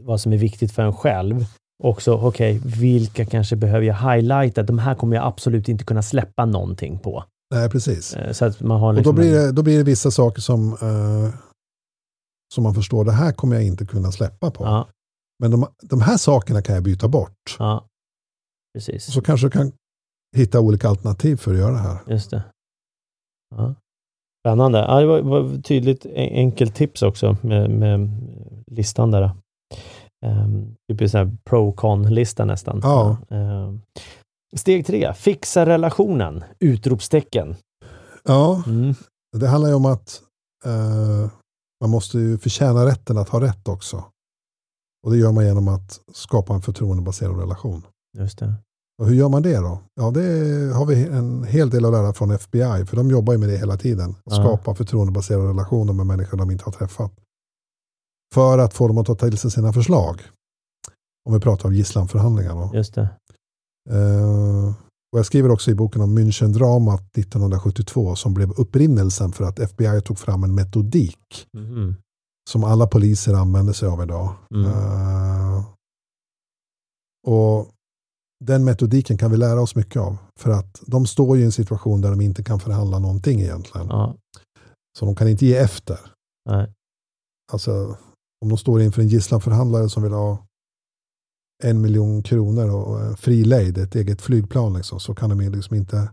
vad som är viktigt för en själv. Också, okej, vilka kanske behöver jag highlighta? De här kommer jag absolut inte kunna släppa någonting på. Nej, precis. Eh, så att man har Och liksom då blir, en- det, då blir det vissa saker som, eh, som man förstår, det här kommer jag inte kunna släppa på. Ja, Men de, de här sakerna kan jag byta bort. ja. Precis. Så kanske du kan hitta olika alternativ för att göra det här. Just det. Ja. Spännande. Ja, det var, var tydligt en- enkelt tips också med, med listan där. Um, typ en pro-con-lista nästan. Ja. Ehm, steg tre, fixa relationen! Utropstecken. Ja, Mm. det handlar ju om att eh, man måste ju förtjäna rätten att ha rätt också. Och det gör man genom att skapa en förtroendebaserad relation. Just det. Och hur gör man det då? Ja, det har vi en hel del att lära från FBI, för de jobbar ju med det hela tiden. Att Ja. skapa förtroendebaserade relationer med människor de inte har träffat. För att få dem att ta till sig sina förslag. Om vi pratar om gisslanförhandlingar. Då. Just det. Eh, och jag skriver också i boken om Münchendramat 1972 som blev upprinnelsen för att FBI tog fram en metodik Mhm. som alla poliser använder sig av idag. Mm. Eh, och den metodiken kan vi lära oss mycket av. För att de står ju i en situation där de inte kan förhandla någonting egentligen. Ja. Så de kan inte ge efter. Nej. Alltså, om de står inför en gisslanförhandlare som vill ha en miljon kronor och fri lejd, ett eget flygplan, liksom, så kan de liksom inte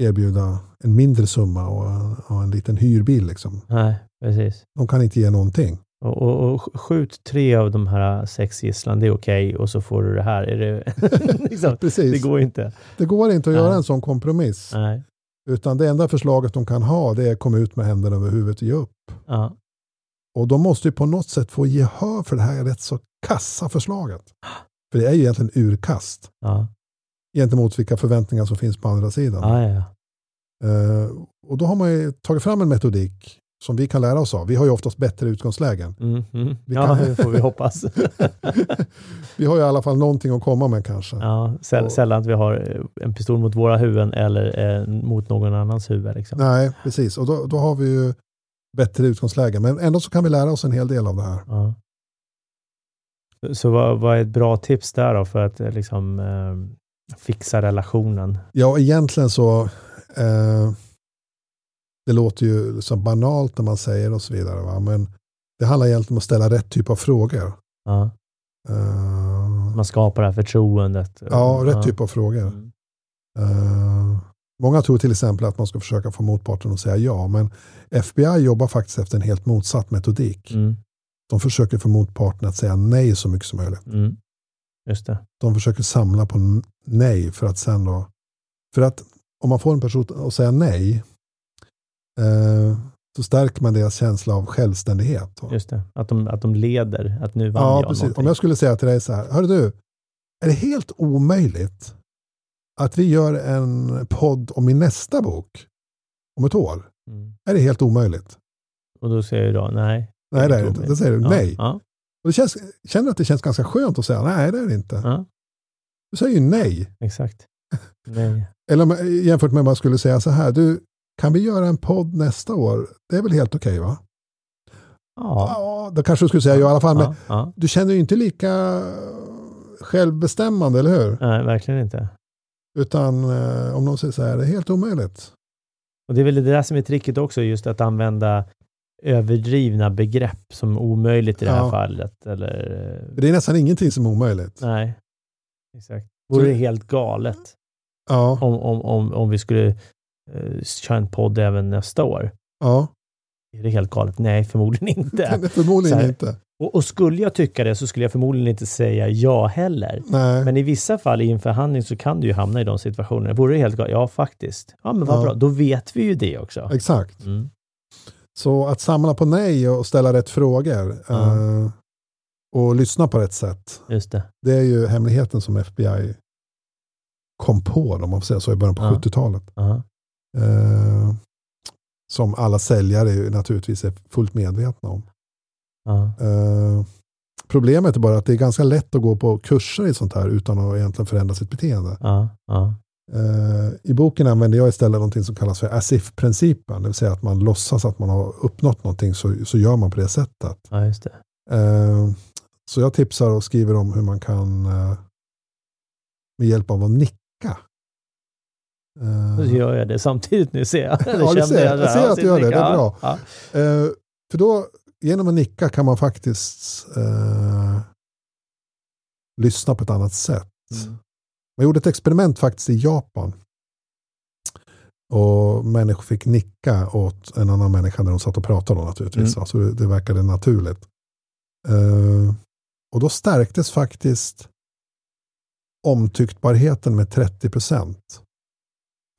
erbjuda en mindre summa och, och en liten hyrbil. Liksom. Nej, precis. De kan inte ge någonting. Och, och, och skjut tre av de här sex gisslan, det är okej. Och så får du det här. Är det, liksom, Precis. det går inte. Det går inte att Nej. göra en sån kompromiss. Nej. Utan det enda förslaget de kan ha det är att komma ut med händerna över huvudet och ge upp. Ja. Och de måste ju på något sätt få gehör för det här rätt så kassa förslaget. För det är ju egentligen urkast Ja. gentemot vilka förväntningar som finns på andra sidan. Ja, ja, ja. Eh, och då har man ju tagit fram en metodik som vi kan lära oss av. Vi har ju oftast bättre utgångslägen. Mm, mm. Vi ja, kan- det får vi hoppas. vi har ju i alla fall någonting att komma med kanske. ja, säll, Och- sällan att vi har eh, en pistol mot våra huvuden eller eh, mot någon annans huvud. Liksom. Nej, precis. Och då, då har vi ju bättre utgångslägen. Men ändå så kan vi lära oss en hel del av det här. Ja. Så vad, vad är ett bra tips där då för att eh, liksom, eh, fixa relationen? Ja, egentligen så eh, det låter ju så banalt när man säger och så vidare. Va? Men det handlar egentligen om att ställa rätt typ av frågor. Ja. Eh, Man skapar det här förtroendet. ja, rätt typ av frågor. Mm. Eh, många tror till exempel att man ska försöka få motparten att säga ja, men FBI jobbar faktiskt efter en helt motsatt metodik. Mm. De försöker få motparten att säga nej så mycket som möjligt. Mm. Just det. De försöker samla på nej för att sen då... För att om man får en person att säga nej eh, så stärker man deras känsla av självständighet. Just det. Att, de, att de leder. Att nu vann Ja, jag precis. någonting. Om jag skulle säga till dig så här, hör du, är det helt omöjligt att vi gör en podd om min nästa bok om ett år? Mm. Är det helt omöjligt? Och då säger jag då nej. Nej, det är det inte. Då säger du Ja, nej. Ja, Och det känns, känner du att det känns ganska skönt att säga nej, det är det inte. ja, Du säger ju nej. exakt. Nej. Eller om- jämfört med om man skulle säga så här, du, kan vi göra en podd nästa år? Det är väl helt okej va? Ja. Ja, då kanske du skulle säga ja i alla fall. Men du känner ju inte lika självbestämmande, eller hur? Nej, verkligen inte. Utan eh, om någon säger så här, det är helt omöjligt. Och det är väl det där som är tricket också, just att använda överdrivna begrepp som omöjligt i det här Ja. fallet. Eller, Det är nästan ingenting som är omöjligt. nej, exakt. Vore Så- det helt galet Ja, om, om, om, om vi skulle uh, köra en podd även nästa år? ja. Är det helt galet? Nej, förmodligen inte. förmodligen inte. Och, och skulle jag tycka det så skulle jag förmodligen inte säga ja heller. Nej. Men i vissa fall i en förhandling så kan du ju hamna i de situationerna. Vore det helt galet? Ja, faktiskt. Ja, men vad Ja. bra. Då vet vi ju det också. Exakt. Mm. Så att samla på nej och ställa rätt frågor eh, och lyssna på rätt sätt. Just det. Det är ju hemligheten som FBI kom på, om man får säga så, i början på Ja. 70-talet. Ja. Eh, som alla säljare naturligtvis är fullt medvetna om. Eh, problemet är bara att det är ganska lätt att gå på kurser i sånt här utan att egentligen förändra sitt beteende. Eh, I boken använder jag istället någonting som kallas för as if-principen, det vill säga att man låtsas att man har uppnått någonting så, så gör man på det sättet. det. Eh, så jag tipsar och skriver om hur man kan med hjälp av att nicka. Eh, Så gör jag det samtidigt nu ser jag. Ja, du ser. Jag där. ser att du gör det. Det är bra. Ja. Eh, för då, genom att nicka kan man faktiskt eh, lyssna på ett annat sätt. Mm. Man gjorde ett experiment faktiskt i Japan. Och människor fick nicka åt en annan människa när de satt och pratade då, naturligtvis. Mm. Alltså det, det verkade naturligt. Eh, och då stärktes faktiskt omtycktbarheten med 30 procent.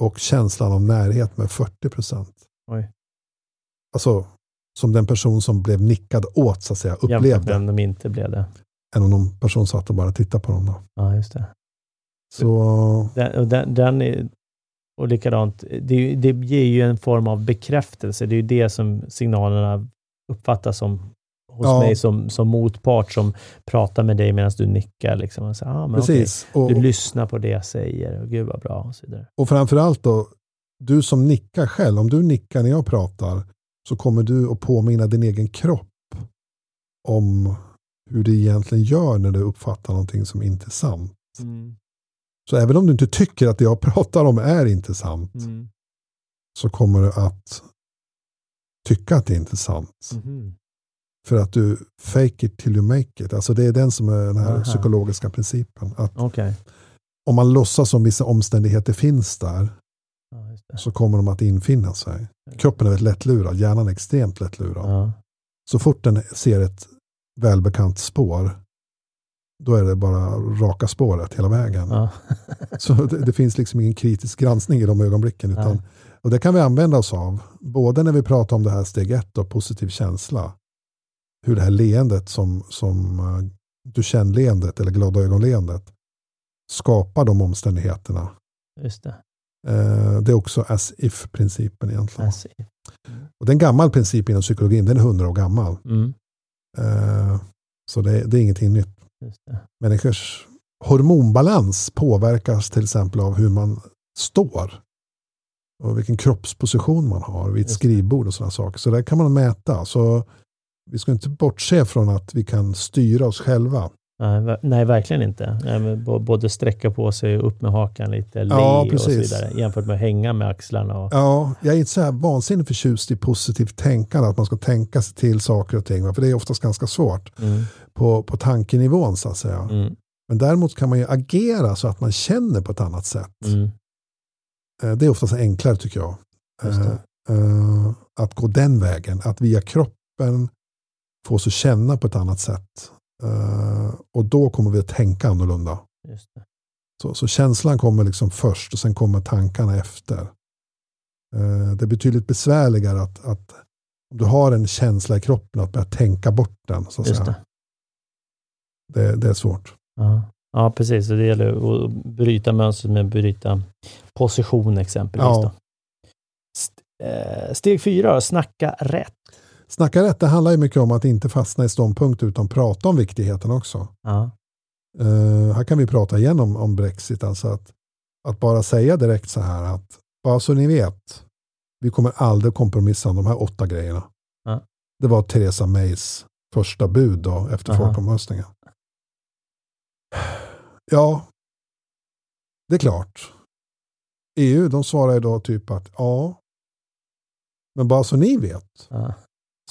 Och känslan av närhet med 40 procent. Alltså, som den person som blev nickad åt så att säga Jämfört med upplevde. om de inte blev det. Än om någon person satt och bara tittade på dem. Då. Ja, just det. Så Den, och den, den är, och likadant, det, det ger ju en form av bekräftelse. Det är ju det som signalerna uppfattas som hos Ja. mig som, som motpart som pratar med dig medan du nickar. Liksom. Och så, ah, men precis. Och, Du lyssnar på det jag säger. Och gud vad bra. Och så vidare. och framförallt då, du som nickar själv, om du nickar när jag pratar så kommer du att påminna din egen kropp om hur det egentligen gör när du uppfattar någonting som inte är sant. Så även om du inte tycker att det jag pratar om är intressant Mm. så kommer du att tycka att det är intressant. Mhm. För att du fake it till you make it. Alltså det är den som är den här Aha. psykologiska principen. Att Okej. om man låtsas som vissa omständigheter finns där Ja, så kommer de att infinna sig. Kroppen är väldigt lättlurad, hjärnan är extremt lättlurad. Ja. Så fort den ser ett välbekant spår då är det bara raka spåret hela vägen. Ja. Så det, det finns liksom ingen kritisk granskning i de ögonblicken. Utan, och det kan vi använda oss av. Både när vi pratar om det här steg ett och positiv känsla. Hur det här leendet som, som uh, du känner leendet eller glada ögonleendet skapar de omständigheterna. Just det. Eh, det är också as if-principen egentligen. As if. Och det är en gammal princip inom psykologin, den är hundra år gammal. Mm. Eh, så det, det är ingenting nytt. Just det. Människors hormonbalans påverkas till exempel av hur man står. Och vilken kroppsposition man har vid ett skrivbord och sådana saker. Så det kan man mäta. Så vi ska inte bortse från att vi kan styra oss själva. Nej, ver- nej, verkligen inte. Nej, både sträcka på sig och upp med hakan lite, le Ja, och så vidare. Jämfört med att hänga med axlarna. Och, Ja, jag är inte så här vansinnigt förtjust i positivt tänkande, att man ska tänka sig till saker och ting. För det är oftast ganska svårt mm, på, på tankenivån så att säga. mm, Men däremot kan man ju agera så att man känner på ett annat sätt. mm, Eh, Det är oftast enklare tycker jag. Eh, eh, Att gå den vägen, att via kroppen få oss att känna på ett annat sätt. Eh, Och då kommer vi att tänka annorlunda. Så, så känslan kommer liksom först och sen kommer tankarna efter. Eh, Det är betydligt besvärligare att, att om du har en känsla i kroppen att börja tänka bort den. Så det. Det, det är svårt. Ja. ja, precis. Så det gäller att bryta mönstret med att bryta position exempelvis. Ja. St- eh, Steg fyra, snacka rätt. Snacka rätt, det handlar ju mycket om att inte fastna i ståndpunkt utan prata om viktigheten också. Ja. Eh, här kan vi prata igen om, om Brexit. Alltså att, att bara säga direkt så här att bara så ni vet, vi kommer aldrig kompromissa om de här åtta grejerna. Ja. Det var Theresa Mays första bud då efter Aha. folkomröstningen. Ja, det är klart. EU de svarar ju då typ att ja, men bara så ni vet Ja.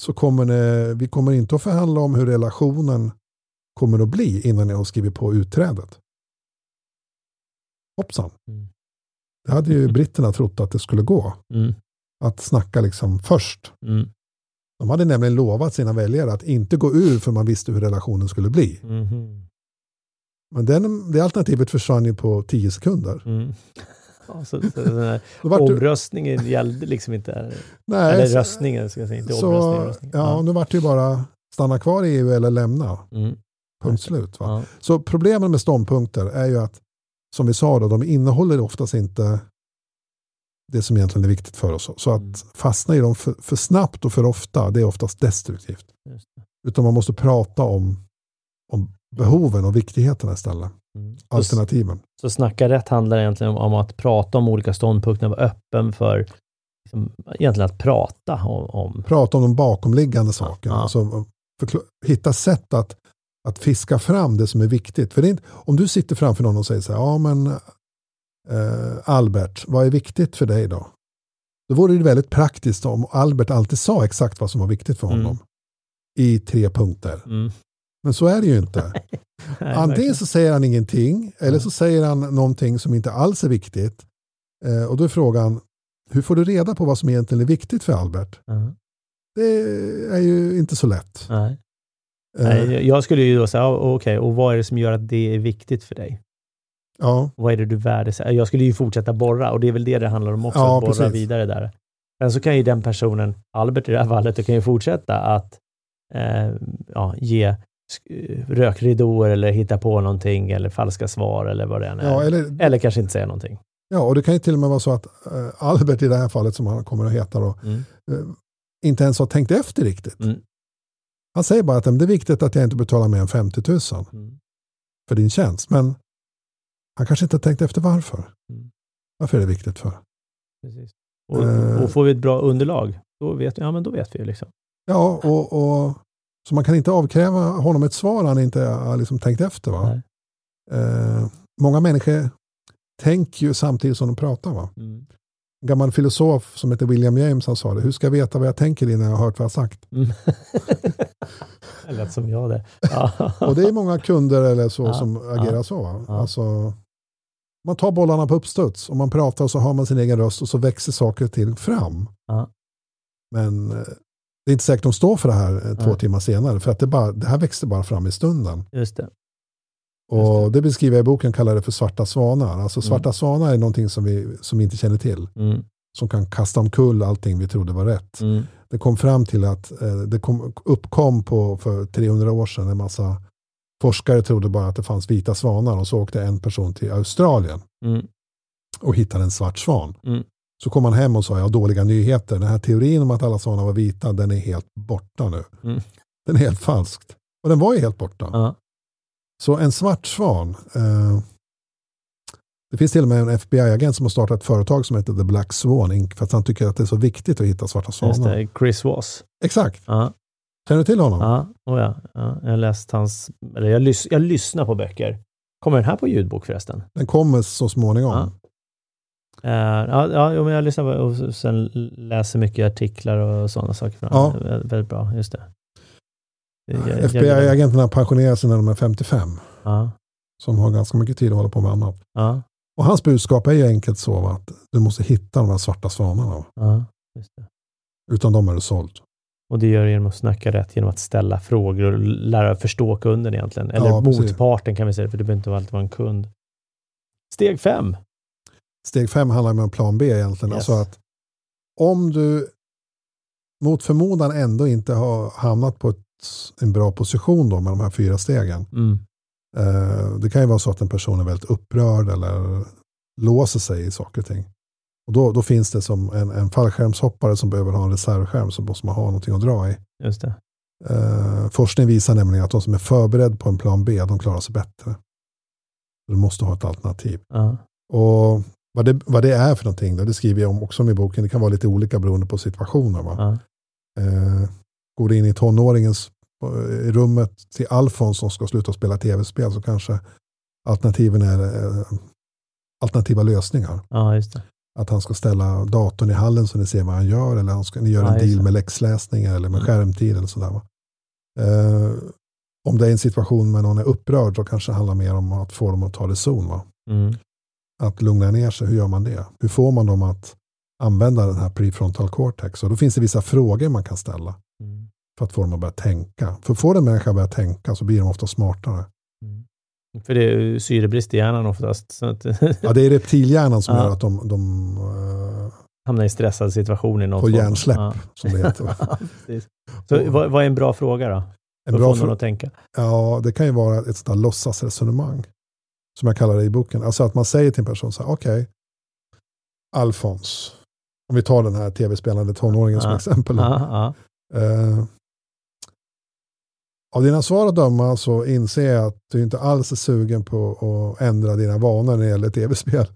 Så kommer det, vi kommer inte att förhandla om hur relationen kommer att bli innan ni har skrivit på utträdet. Hoppsan. Mm. Det hade ju britterna trott att det skulle gå. Mm. Att snacka liksom först. Mm. De hade nämligen lovat sina väljare att inte gå ur för man visste hur relationen skulle bli. Mhm. Men den, det alternativet försvann ju på tio sekunder. Ja, så, så den omröstningen gällde liksom inte. nej, eller så- röstningen, ska jag säga. Inte så, omröstningen. Röstning. ja, nu vart det ju bara stanna kvar i EU eller lämna. Mm. Punkt slut. Va? Ja. Så problemen med ståndpunkter är ju att, som vi sa, då, de innehåller oftast inte det som egentligen är viktigt för oss. Så att Mm. fastna i dem för, för snabbt och för ofta, det är oftast destruktivt. Utan man måste prata om, om behoven och viktigheterna istället. Mm. Alternativen. Så snacka rätt handlar egentligen om, om att prata om olika ståndpunkter, vara öppen för liksom, egentligen att prata om. om. Prata om de bakomliggande sakerna. ja. Alltså, hitta sätt att, att fiska fram det som är viktigt. För det är inte, om du sitter framför någon och säger så här, ja men eh, Albert, vad är viktigt för dig då? Då vore det väldigt praktiskt om Albert alltid sa exakt vad som var viktigt för honom. Mm. I tre punkter. Mm. Men så är det ju inte. Antingen så säger han ingenting eller så säger han någonting som inte alls är viktigt. Eh, och då är frågan, hur får du reda på vad som egentligen är viktigt för Albert? Ja. Det är ju inte så lätt. Nej. Eh, Nej, jag skulle ju då säga, okej, och vad är det som gör att det är viktigt för dig? ja, Vad är det du värdesätter? Jag skulle ju fortsätta borra och det är väl det det handlar om också, Ja, att borra precis. vidare där. Sen så kan ju den personen, Albert i det här fallet, kan ju fortsätta att eh, ja, ge rökridåer eller hitta på någonting eller falska svar eller vad det än är. Ja, eller, eller kanske inte säga någonting. ja, och det kan ju till och med vara så att eh, Albert i det här fallet, som han kommer att heta då, Mm. eh, inte ens har tänkt efter riktigt. Mm. Han säger bara att "Men det är viktigt att jag inte betalar mer än 50 000 Mm. för din tjänst. Men han kanske inte har tänkt efter varför. Mm. Varför är det viktigt för? Precis. Och, Eh. och får vi ett bra underlag, då vet, ja, men då vet vi ju liksom. Ja, och, och, så man kan inte avkräva honom ett svar han inte har liksom tänkt efter. Va? Eh, många människor tänker ju samtidigt som de pratar. Va? Mm. En gammal filosof som heter William James han sa det. Hur ska jag veta vad jag tänker innan jag har hört vad jag sagt? Mm. det lät som jag det. Och det är många kunder eller så Ja, som agerar ja, så. Va? ja. Alltså, man tar bollarna på uppstuds och man pratar och så har man sin egen röst och så växer saker till fram. Men eh, det är inte säkert de står för det här eh, två timmar senare. För att det, bara, det här växte bara fram i stunden. Just det. Och det beskriver jag i boken, kallar det för svarta svanar. Alltså svarta Mm. svanar är någonting som vi, som vi inte känner till. Mm. Som kan kasta omkull allting vi trodde var rätt. Mm. Det kom fram till att eh, det kom, uppkom på, för 300 år sedan en massa forskare trodde bara att det fanns vita svanar och så åkte en person till Australien Mm. och hittade en svart svan. Så kom han hem och sa, jag har dåliga nyheter. Den här teorin om att alla svanar var vita, den är helt borta nu. Mm. Den är helt falskt. Och den var ju helt borta. Ja. Så en svart svan. Eh, det finns till och med en FBI-agent som har startat ett företag som heter The Black Swan Inc. För att han tycker att det är så viktigt att hitta svarta Just svanar. det. Chris Voss. Exakt. Ja. Känner du till honom? Ja. Oh, ja. ja. Jag har läst hans, eller jag, lys, jag lyssnar på böcker. Kommer den här på ljudbok förresten? Den kommer så småningom. Eh, ja, ja, jag lyssnar och sen läser mycket artiklar och sådana saker. Ja. Väldigt bra, just det. FBI-agenterna pensionerar sig när de är 55. Ja, Som har ganska mycket tid att hålla på med annat. ja, Och hans budskap är ju enkelt så att du måste hitta de här svarta svanarna. va. ja. Utan dem är du såld. Och det gör du genom att snacka rätt, genom att ställa frågor och lära förstå kunden egentligen. Eller Ja, motparten kan vi säga, för det behöver inte alltid vara en kund. Steg fem. Steg fem handlar om en plan B egentligen. Yes. Alltså att om du mot förmodan ändå inte har hamnat på ett, en bra position då med de här fyra stegen. Mm. Eh, det kan ju vara så att en person är väldigt upprörd eller låser sig i saker och ting. Och då, då finns det som en, en fallskärmshoppare som behöver ha en reservskärm så måste man ha någonting att dra i. Just det. Eh, forskning visar nämligen att de som är förberedda på en plan B, de klarar sig bättre. Du måste ha ett alternativ. Ja. Och vad det, vad det är för någonting, då, det skriver jag om också i boken. Det kan vara lite olika beroende på situationen. Va? Ja. Eh, går du in i tonåringens eh, i rummet till Alfons som ska sluta spela tv-spel så kanske alternativen är eh, alternativa lösningar. ja, just det. Att han ska ställa datorn i hallen så ni ser vad han gör eller han ska, ni gör Ja, en deal det. med läxläsning eller med Mm. skärmtid eller sådär. Va? Eh, om det är en situation med någon är upprörd så kanske det handlar mer om att få dem att ta reson. Va? Mm. Att lugna ner sig, hur gör man det? Hur får man dem att använda den här prefrontal cortex? Och då finns det vissa frågor man kan ställa Mm. för att få dem att börja tänka. För får en människa att börja tänka så blir de ofta smartare. Mm. För det är syrebrist i hjärnan oftast. Att Ja, det är reptilhjärnan som Ja. gör att de, de eh, hamnar i stressade situationer. i någon form. hjärnsläpp, Ja. som det heter. Så vad, vad är en bra fråga då? En bra att få någon fr- att tänka. ja, det kan ju vara ett sådant här låtsasresonemang. Som jag kallar det i boken. Alltså att man säger till en person så här, okej, Alfons, om vi tar den här tv-spelande tonåringen som exempel. Ja. Eh, av dina svar att döma så inser jag att du inte alls är sugen på att ändra dina vanor när det gäller tv-spel.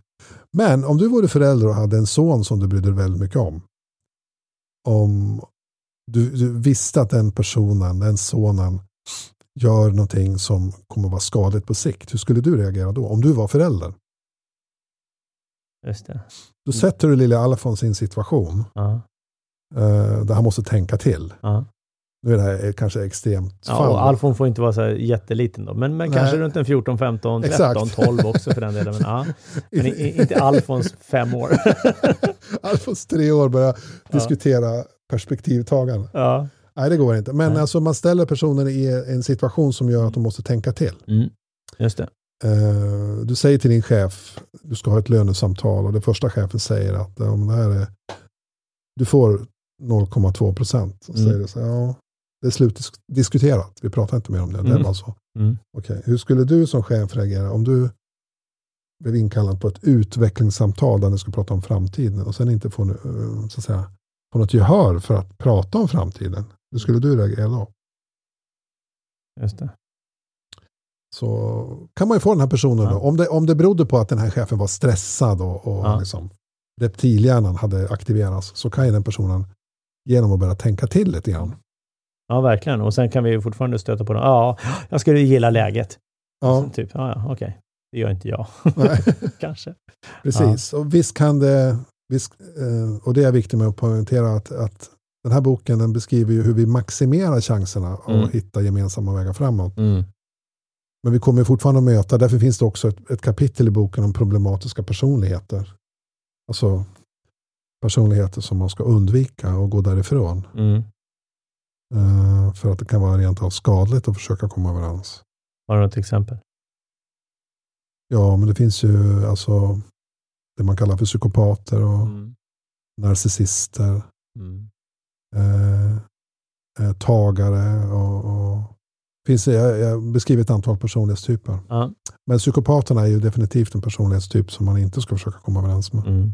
Men om du vore förälder och hade en son som du brydde dig väldigt mycket om. Om du, du visste att den personen, den sonen, gör någonting som kommer att vara skadligt på sikt. Hur skulle du reagera då? Om du var förälder. Just det. Då sätter du lilla Alfons i en situation Ja, eh, där han måste tänka till. ja. Nu är det här kanske extremt Ja, fall. och Alfon får inte vara så här jätteliten då, men, men kanske runt en 14, 15, 13, Exakt. 12 också för den delen. Men, ja. men inte Alfons fem år. Alfons tre år börjar diskutera perspektivtagande. ja. Nej, det går inte. Men Nej. alltså man ställer personen i en situation som gör att de måste tänka till. Mm. Just det. Eh, du säger till din chef, du ska ha ett lönesamtal och det första chefen säger att om det här är du får 0,2 procent. Mm. säger det så ja, det är slutdiskuterat, vi pratar inte mer om det, det är Mm. bara så. Mm. Okej, Hur skulle du som chef reagera om du blev inkallad på ett utvecklingssamtal där ni skulle prata om framtiden och sen inte får, eh, så att säga, får något gehör för att prata om framtiden? Hur skulle du reagera då? Just det. Så kan man ju få den här personen Ja. då. Om det, om det berodde på att den här chefen var stressad och, och Ja. liksom, reptilhjärnan hade aktiverats så kan ju den personen genom att börja tänka till lite grann. Ja, verkligen. Och sen kan vi ju fortfarande stöta på det. Ja, jag skulle gilla läget. Ja, Sen typ, ja, ja, okej. Det gör inte jag. Kanske. precis. Och visst kan det, visst, eh, och det är viktigt med att poängtera att, att den här boken den beskriver ju hur vi maximerar chanserna att Mm. hitta gemensamma vägar framåt. Mm. Men vi kommer fortfarande att möta, därför finns det också ett, ett kapitel i boken om problematiska personligheter. Alltså personligheter som man ska undvika och gå därifrån. Mm. Eh, för att det kan vara rent av skadligt att försöka komma överens. Har du något exempel? Ja, men det finns ju alltså det man kallar för psykopater och Mm. narcissister, Mm. Eh, eh, tagare och, och finns, jag, jag beskriver ett antal personlighetstyper. Ja. Men psykopaterna är ju definitivt en personlighetstyp som man inte ska försöka komma överens med. Mm.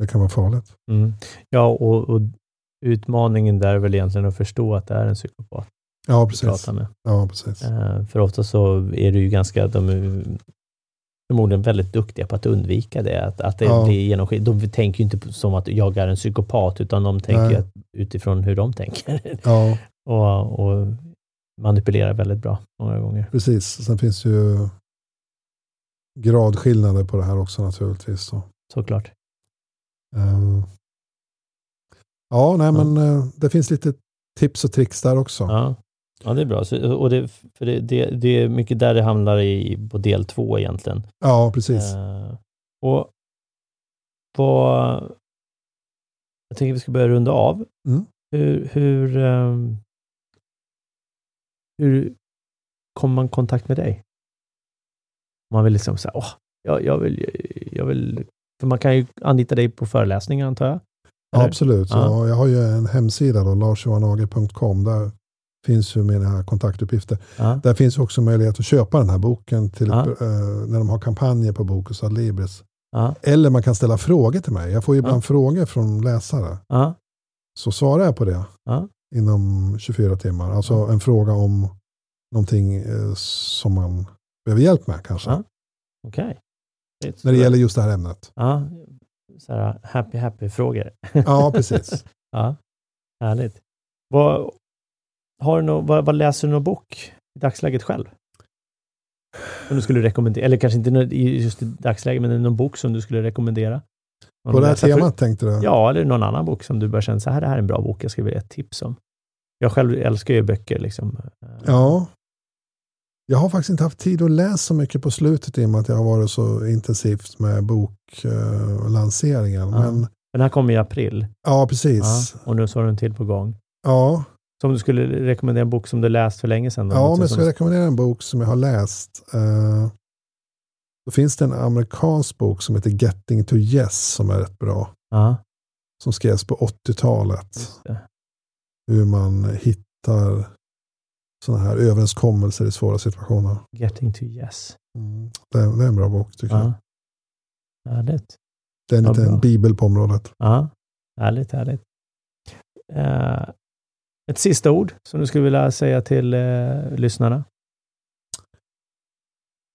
Det kan vara farligt. Mm. Ja, och, och utmaningen där är väl egentligen att förstå att det är en psykopat Ja, precis. Ja, precis. Eh, för ofta så är det ju ganska, de förmodligen väldigt duktiga på att undvika det, att, att det Ja. blir genomskinligt. De tänker ju inte på- som att jag är en psykopat, utan de tänker att, utifrån hur de tänker. Ja, och, och manipulerar väldigt bra många gånger. precis. Sen finns ju gradskillnader på det här också naturligtvis. Så. Såklart. Eh, ja, nej, Ja. men eh, det finns lite tips och tricks där också. Ja, ja det är bra. Så, och det, för det, det, det är mycket där det hamnar i, på del två egentligen. Ja, precis. Eh, och vad... Jag tänker vi ska börja runda av. Mm. Hur, hur, ehm, hur kommer man i kontakt med dig? Man vill liksom säga, åh, jag, jag, vill, jag vill... För man kan ju anlita dig på föreläsningar antar jag? Ja, absolut. Ja. Jag har ju en hemsida, då, larsjohanage.com. Där finns ju mina kontaktuppgifter. Ja. Där finns också möjlighet att köpa den här boken till, Ja. eh, när de har kampanjer på Bokus Adlibris. Ja. Eller man kan ställa frågor till mig. Jag får ju ibland frågor från läsare. Så svarar jag på det inom 24 timmar. Alltså en fråga om någonting eh, som man behöver hjälp med kanske. Ja. Okej. När det gäller just det här ämnet. Ja, så här happy happy-frågor. Ja, precis. Ja, härligt. Vad, har du nå, vad, vad läser du någon bok i dagsläget själv? Som du skulle rekommendera, eller kanske inte just i dagsläget, men någon bok som du skulle rekommendera? Någon På det här läsa för- temat tänkte du? Ja, eller någon annan bok som du bara känner så här, det här är en bra bok, jag skulle vilja ett tips om. Jag själv älskar ju böcker liksom. Ja. Jag har faktiskt inte haft tid att läsa så mycket på slutet i och med att jag har varit så intensivt med boklanseringen. Ja. Men Den här kommer i april. ja, Ja, precis. och nu så har du en till på gång. Ja, Så om du skulle rekommendera en bok som du läst för länge sedan? ja om jag ska rekommendera en bok som jag har läst. Eh, då finns det en amerikansk bok som heter Getting to Yes som är rätt bra. Ja, Som skrevs på 80-talet. just det. Hur man hittar sådana här överenskommelser i svåra situationer. Getting to yes. Det, är, det är en bra bok tycker jag. Ja. Härligt. Det är en liten bibel på området. Ja, härligt, härligt. Eh, ett sista ord som du skulle vilja säga till eh, lyssnarna?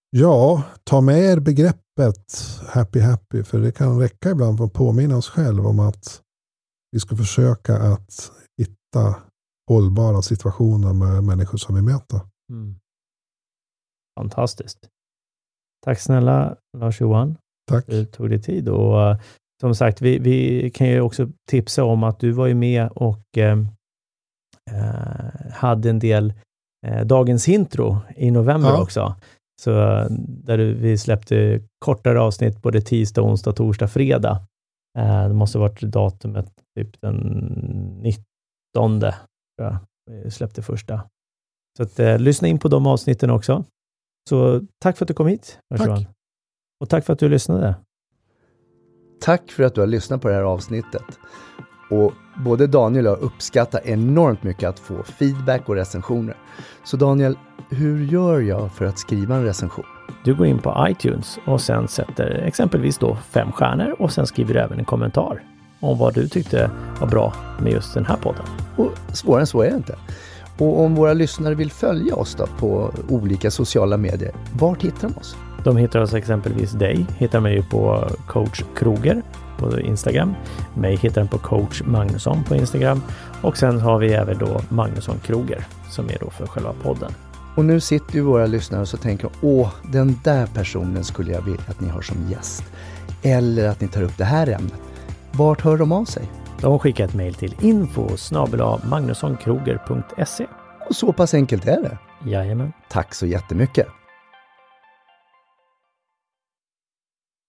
Ja, ta med er begreppet happy happy för det kan räcka ibland för att påminna oss själv om att vi ska försöka att hitta hållbara situationer med människor som vi möter. Mm. Fantastiskt. Tack snälla Lars-Johan. Tack. Du tog dig tid och eh, som sagt, vi, vi kan ju också tipsa om att du var ju med och eh, hade en del eh, dagens intro i november Ja. också. Så eh, där vi släppte kortare avsnitt både tisdag, onsdag, torsdag, fredag. Eh, det måste ha varit datumet typ den 19 tror jag. Vi släppte första. Så att, eh, lyssna in på de avsnitten också. Så tack för att du kom hit, Lars-Johan. Och tack för att du lyssnade. Tack för att du har lyssnat på det här avsnittet. Och både Daniel och jag uppskattar enormt mycket att få feedback och recensioner. Så Daniel, hur gör jag för att skriva en recension? Du går in på iTunes och sen sätter exempelvis då fem stjärnor och sen skriver du även en kommentar om vad du tyckte var bra med just den här podden. Och svårare än så är det inte. Och om våra lyssnare vill följa oss då på olika sociala medier, vart hittar de oss? De hittar oss exempelvis dig, hittar mig på coach Kroger på Instagram. Mig hittar den på coach Magnusson på Instagram och sen har vi även då Magnusson Kroger som är då för själva podden. Och nu sitter ju våra lyssnare och så tänker åh, den där personen skulle jag vilja att ni har som gäst. Eller att ni tar upp det här ämnet. Vart hör de av sig? De skickar ett mejl till info magnussonkroger.se. Och så pass enkelt är det. Jajamän. Tack så jättemycket.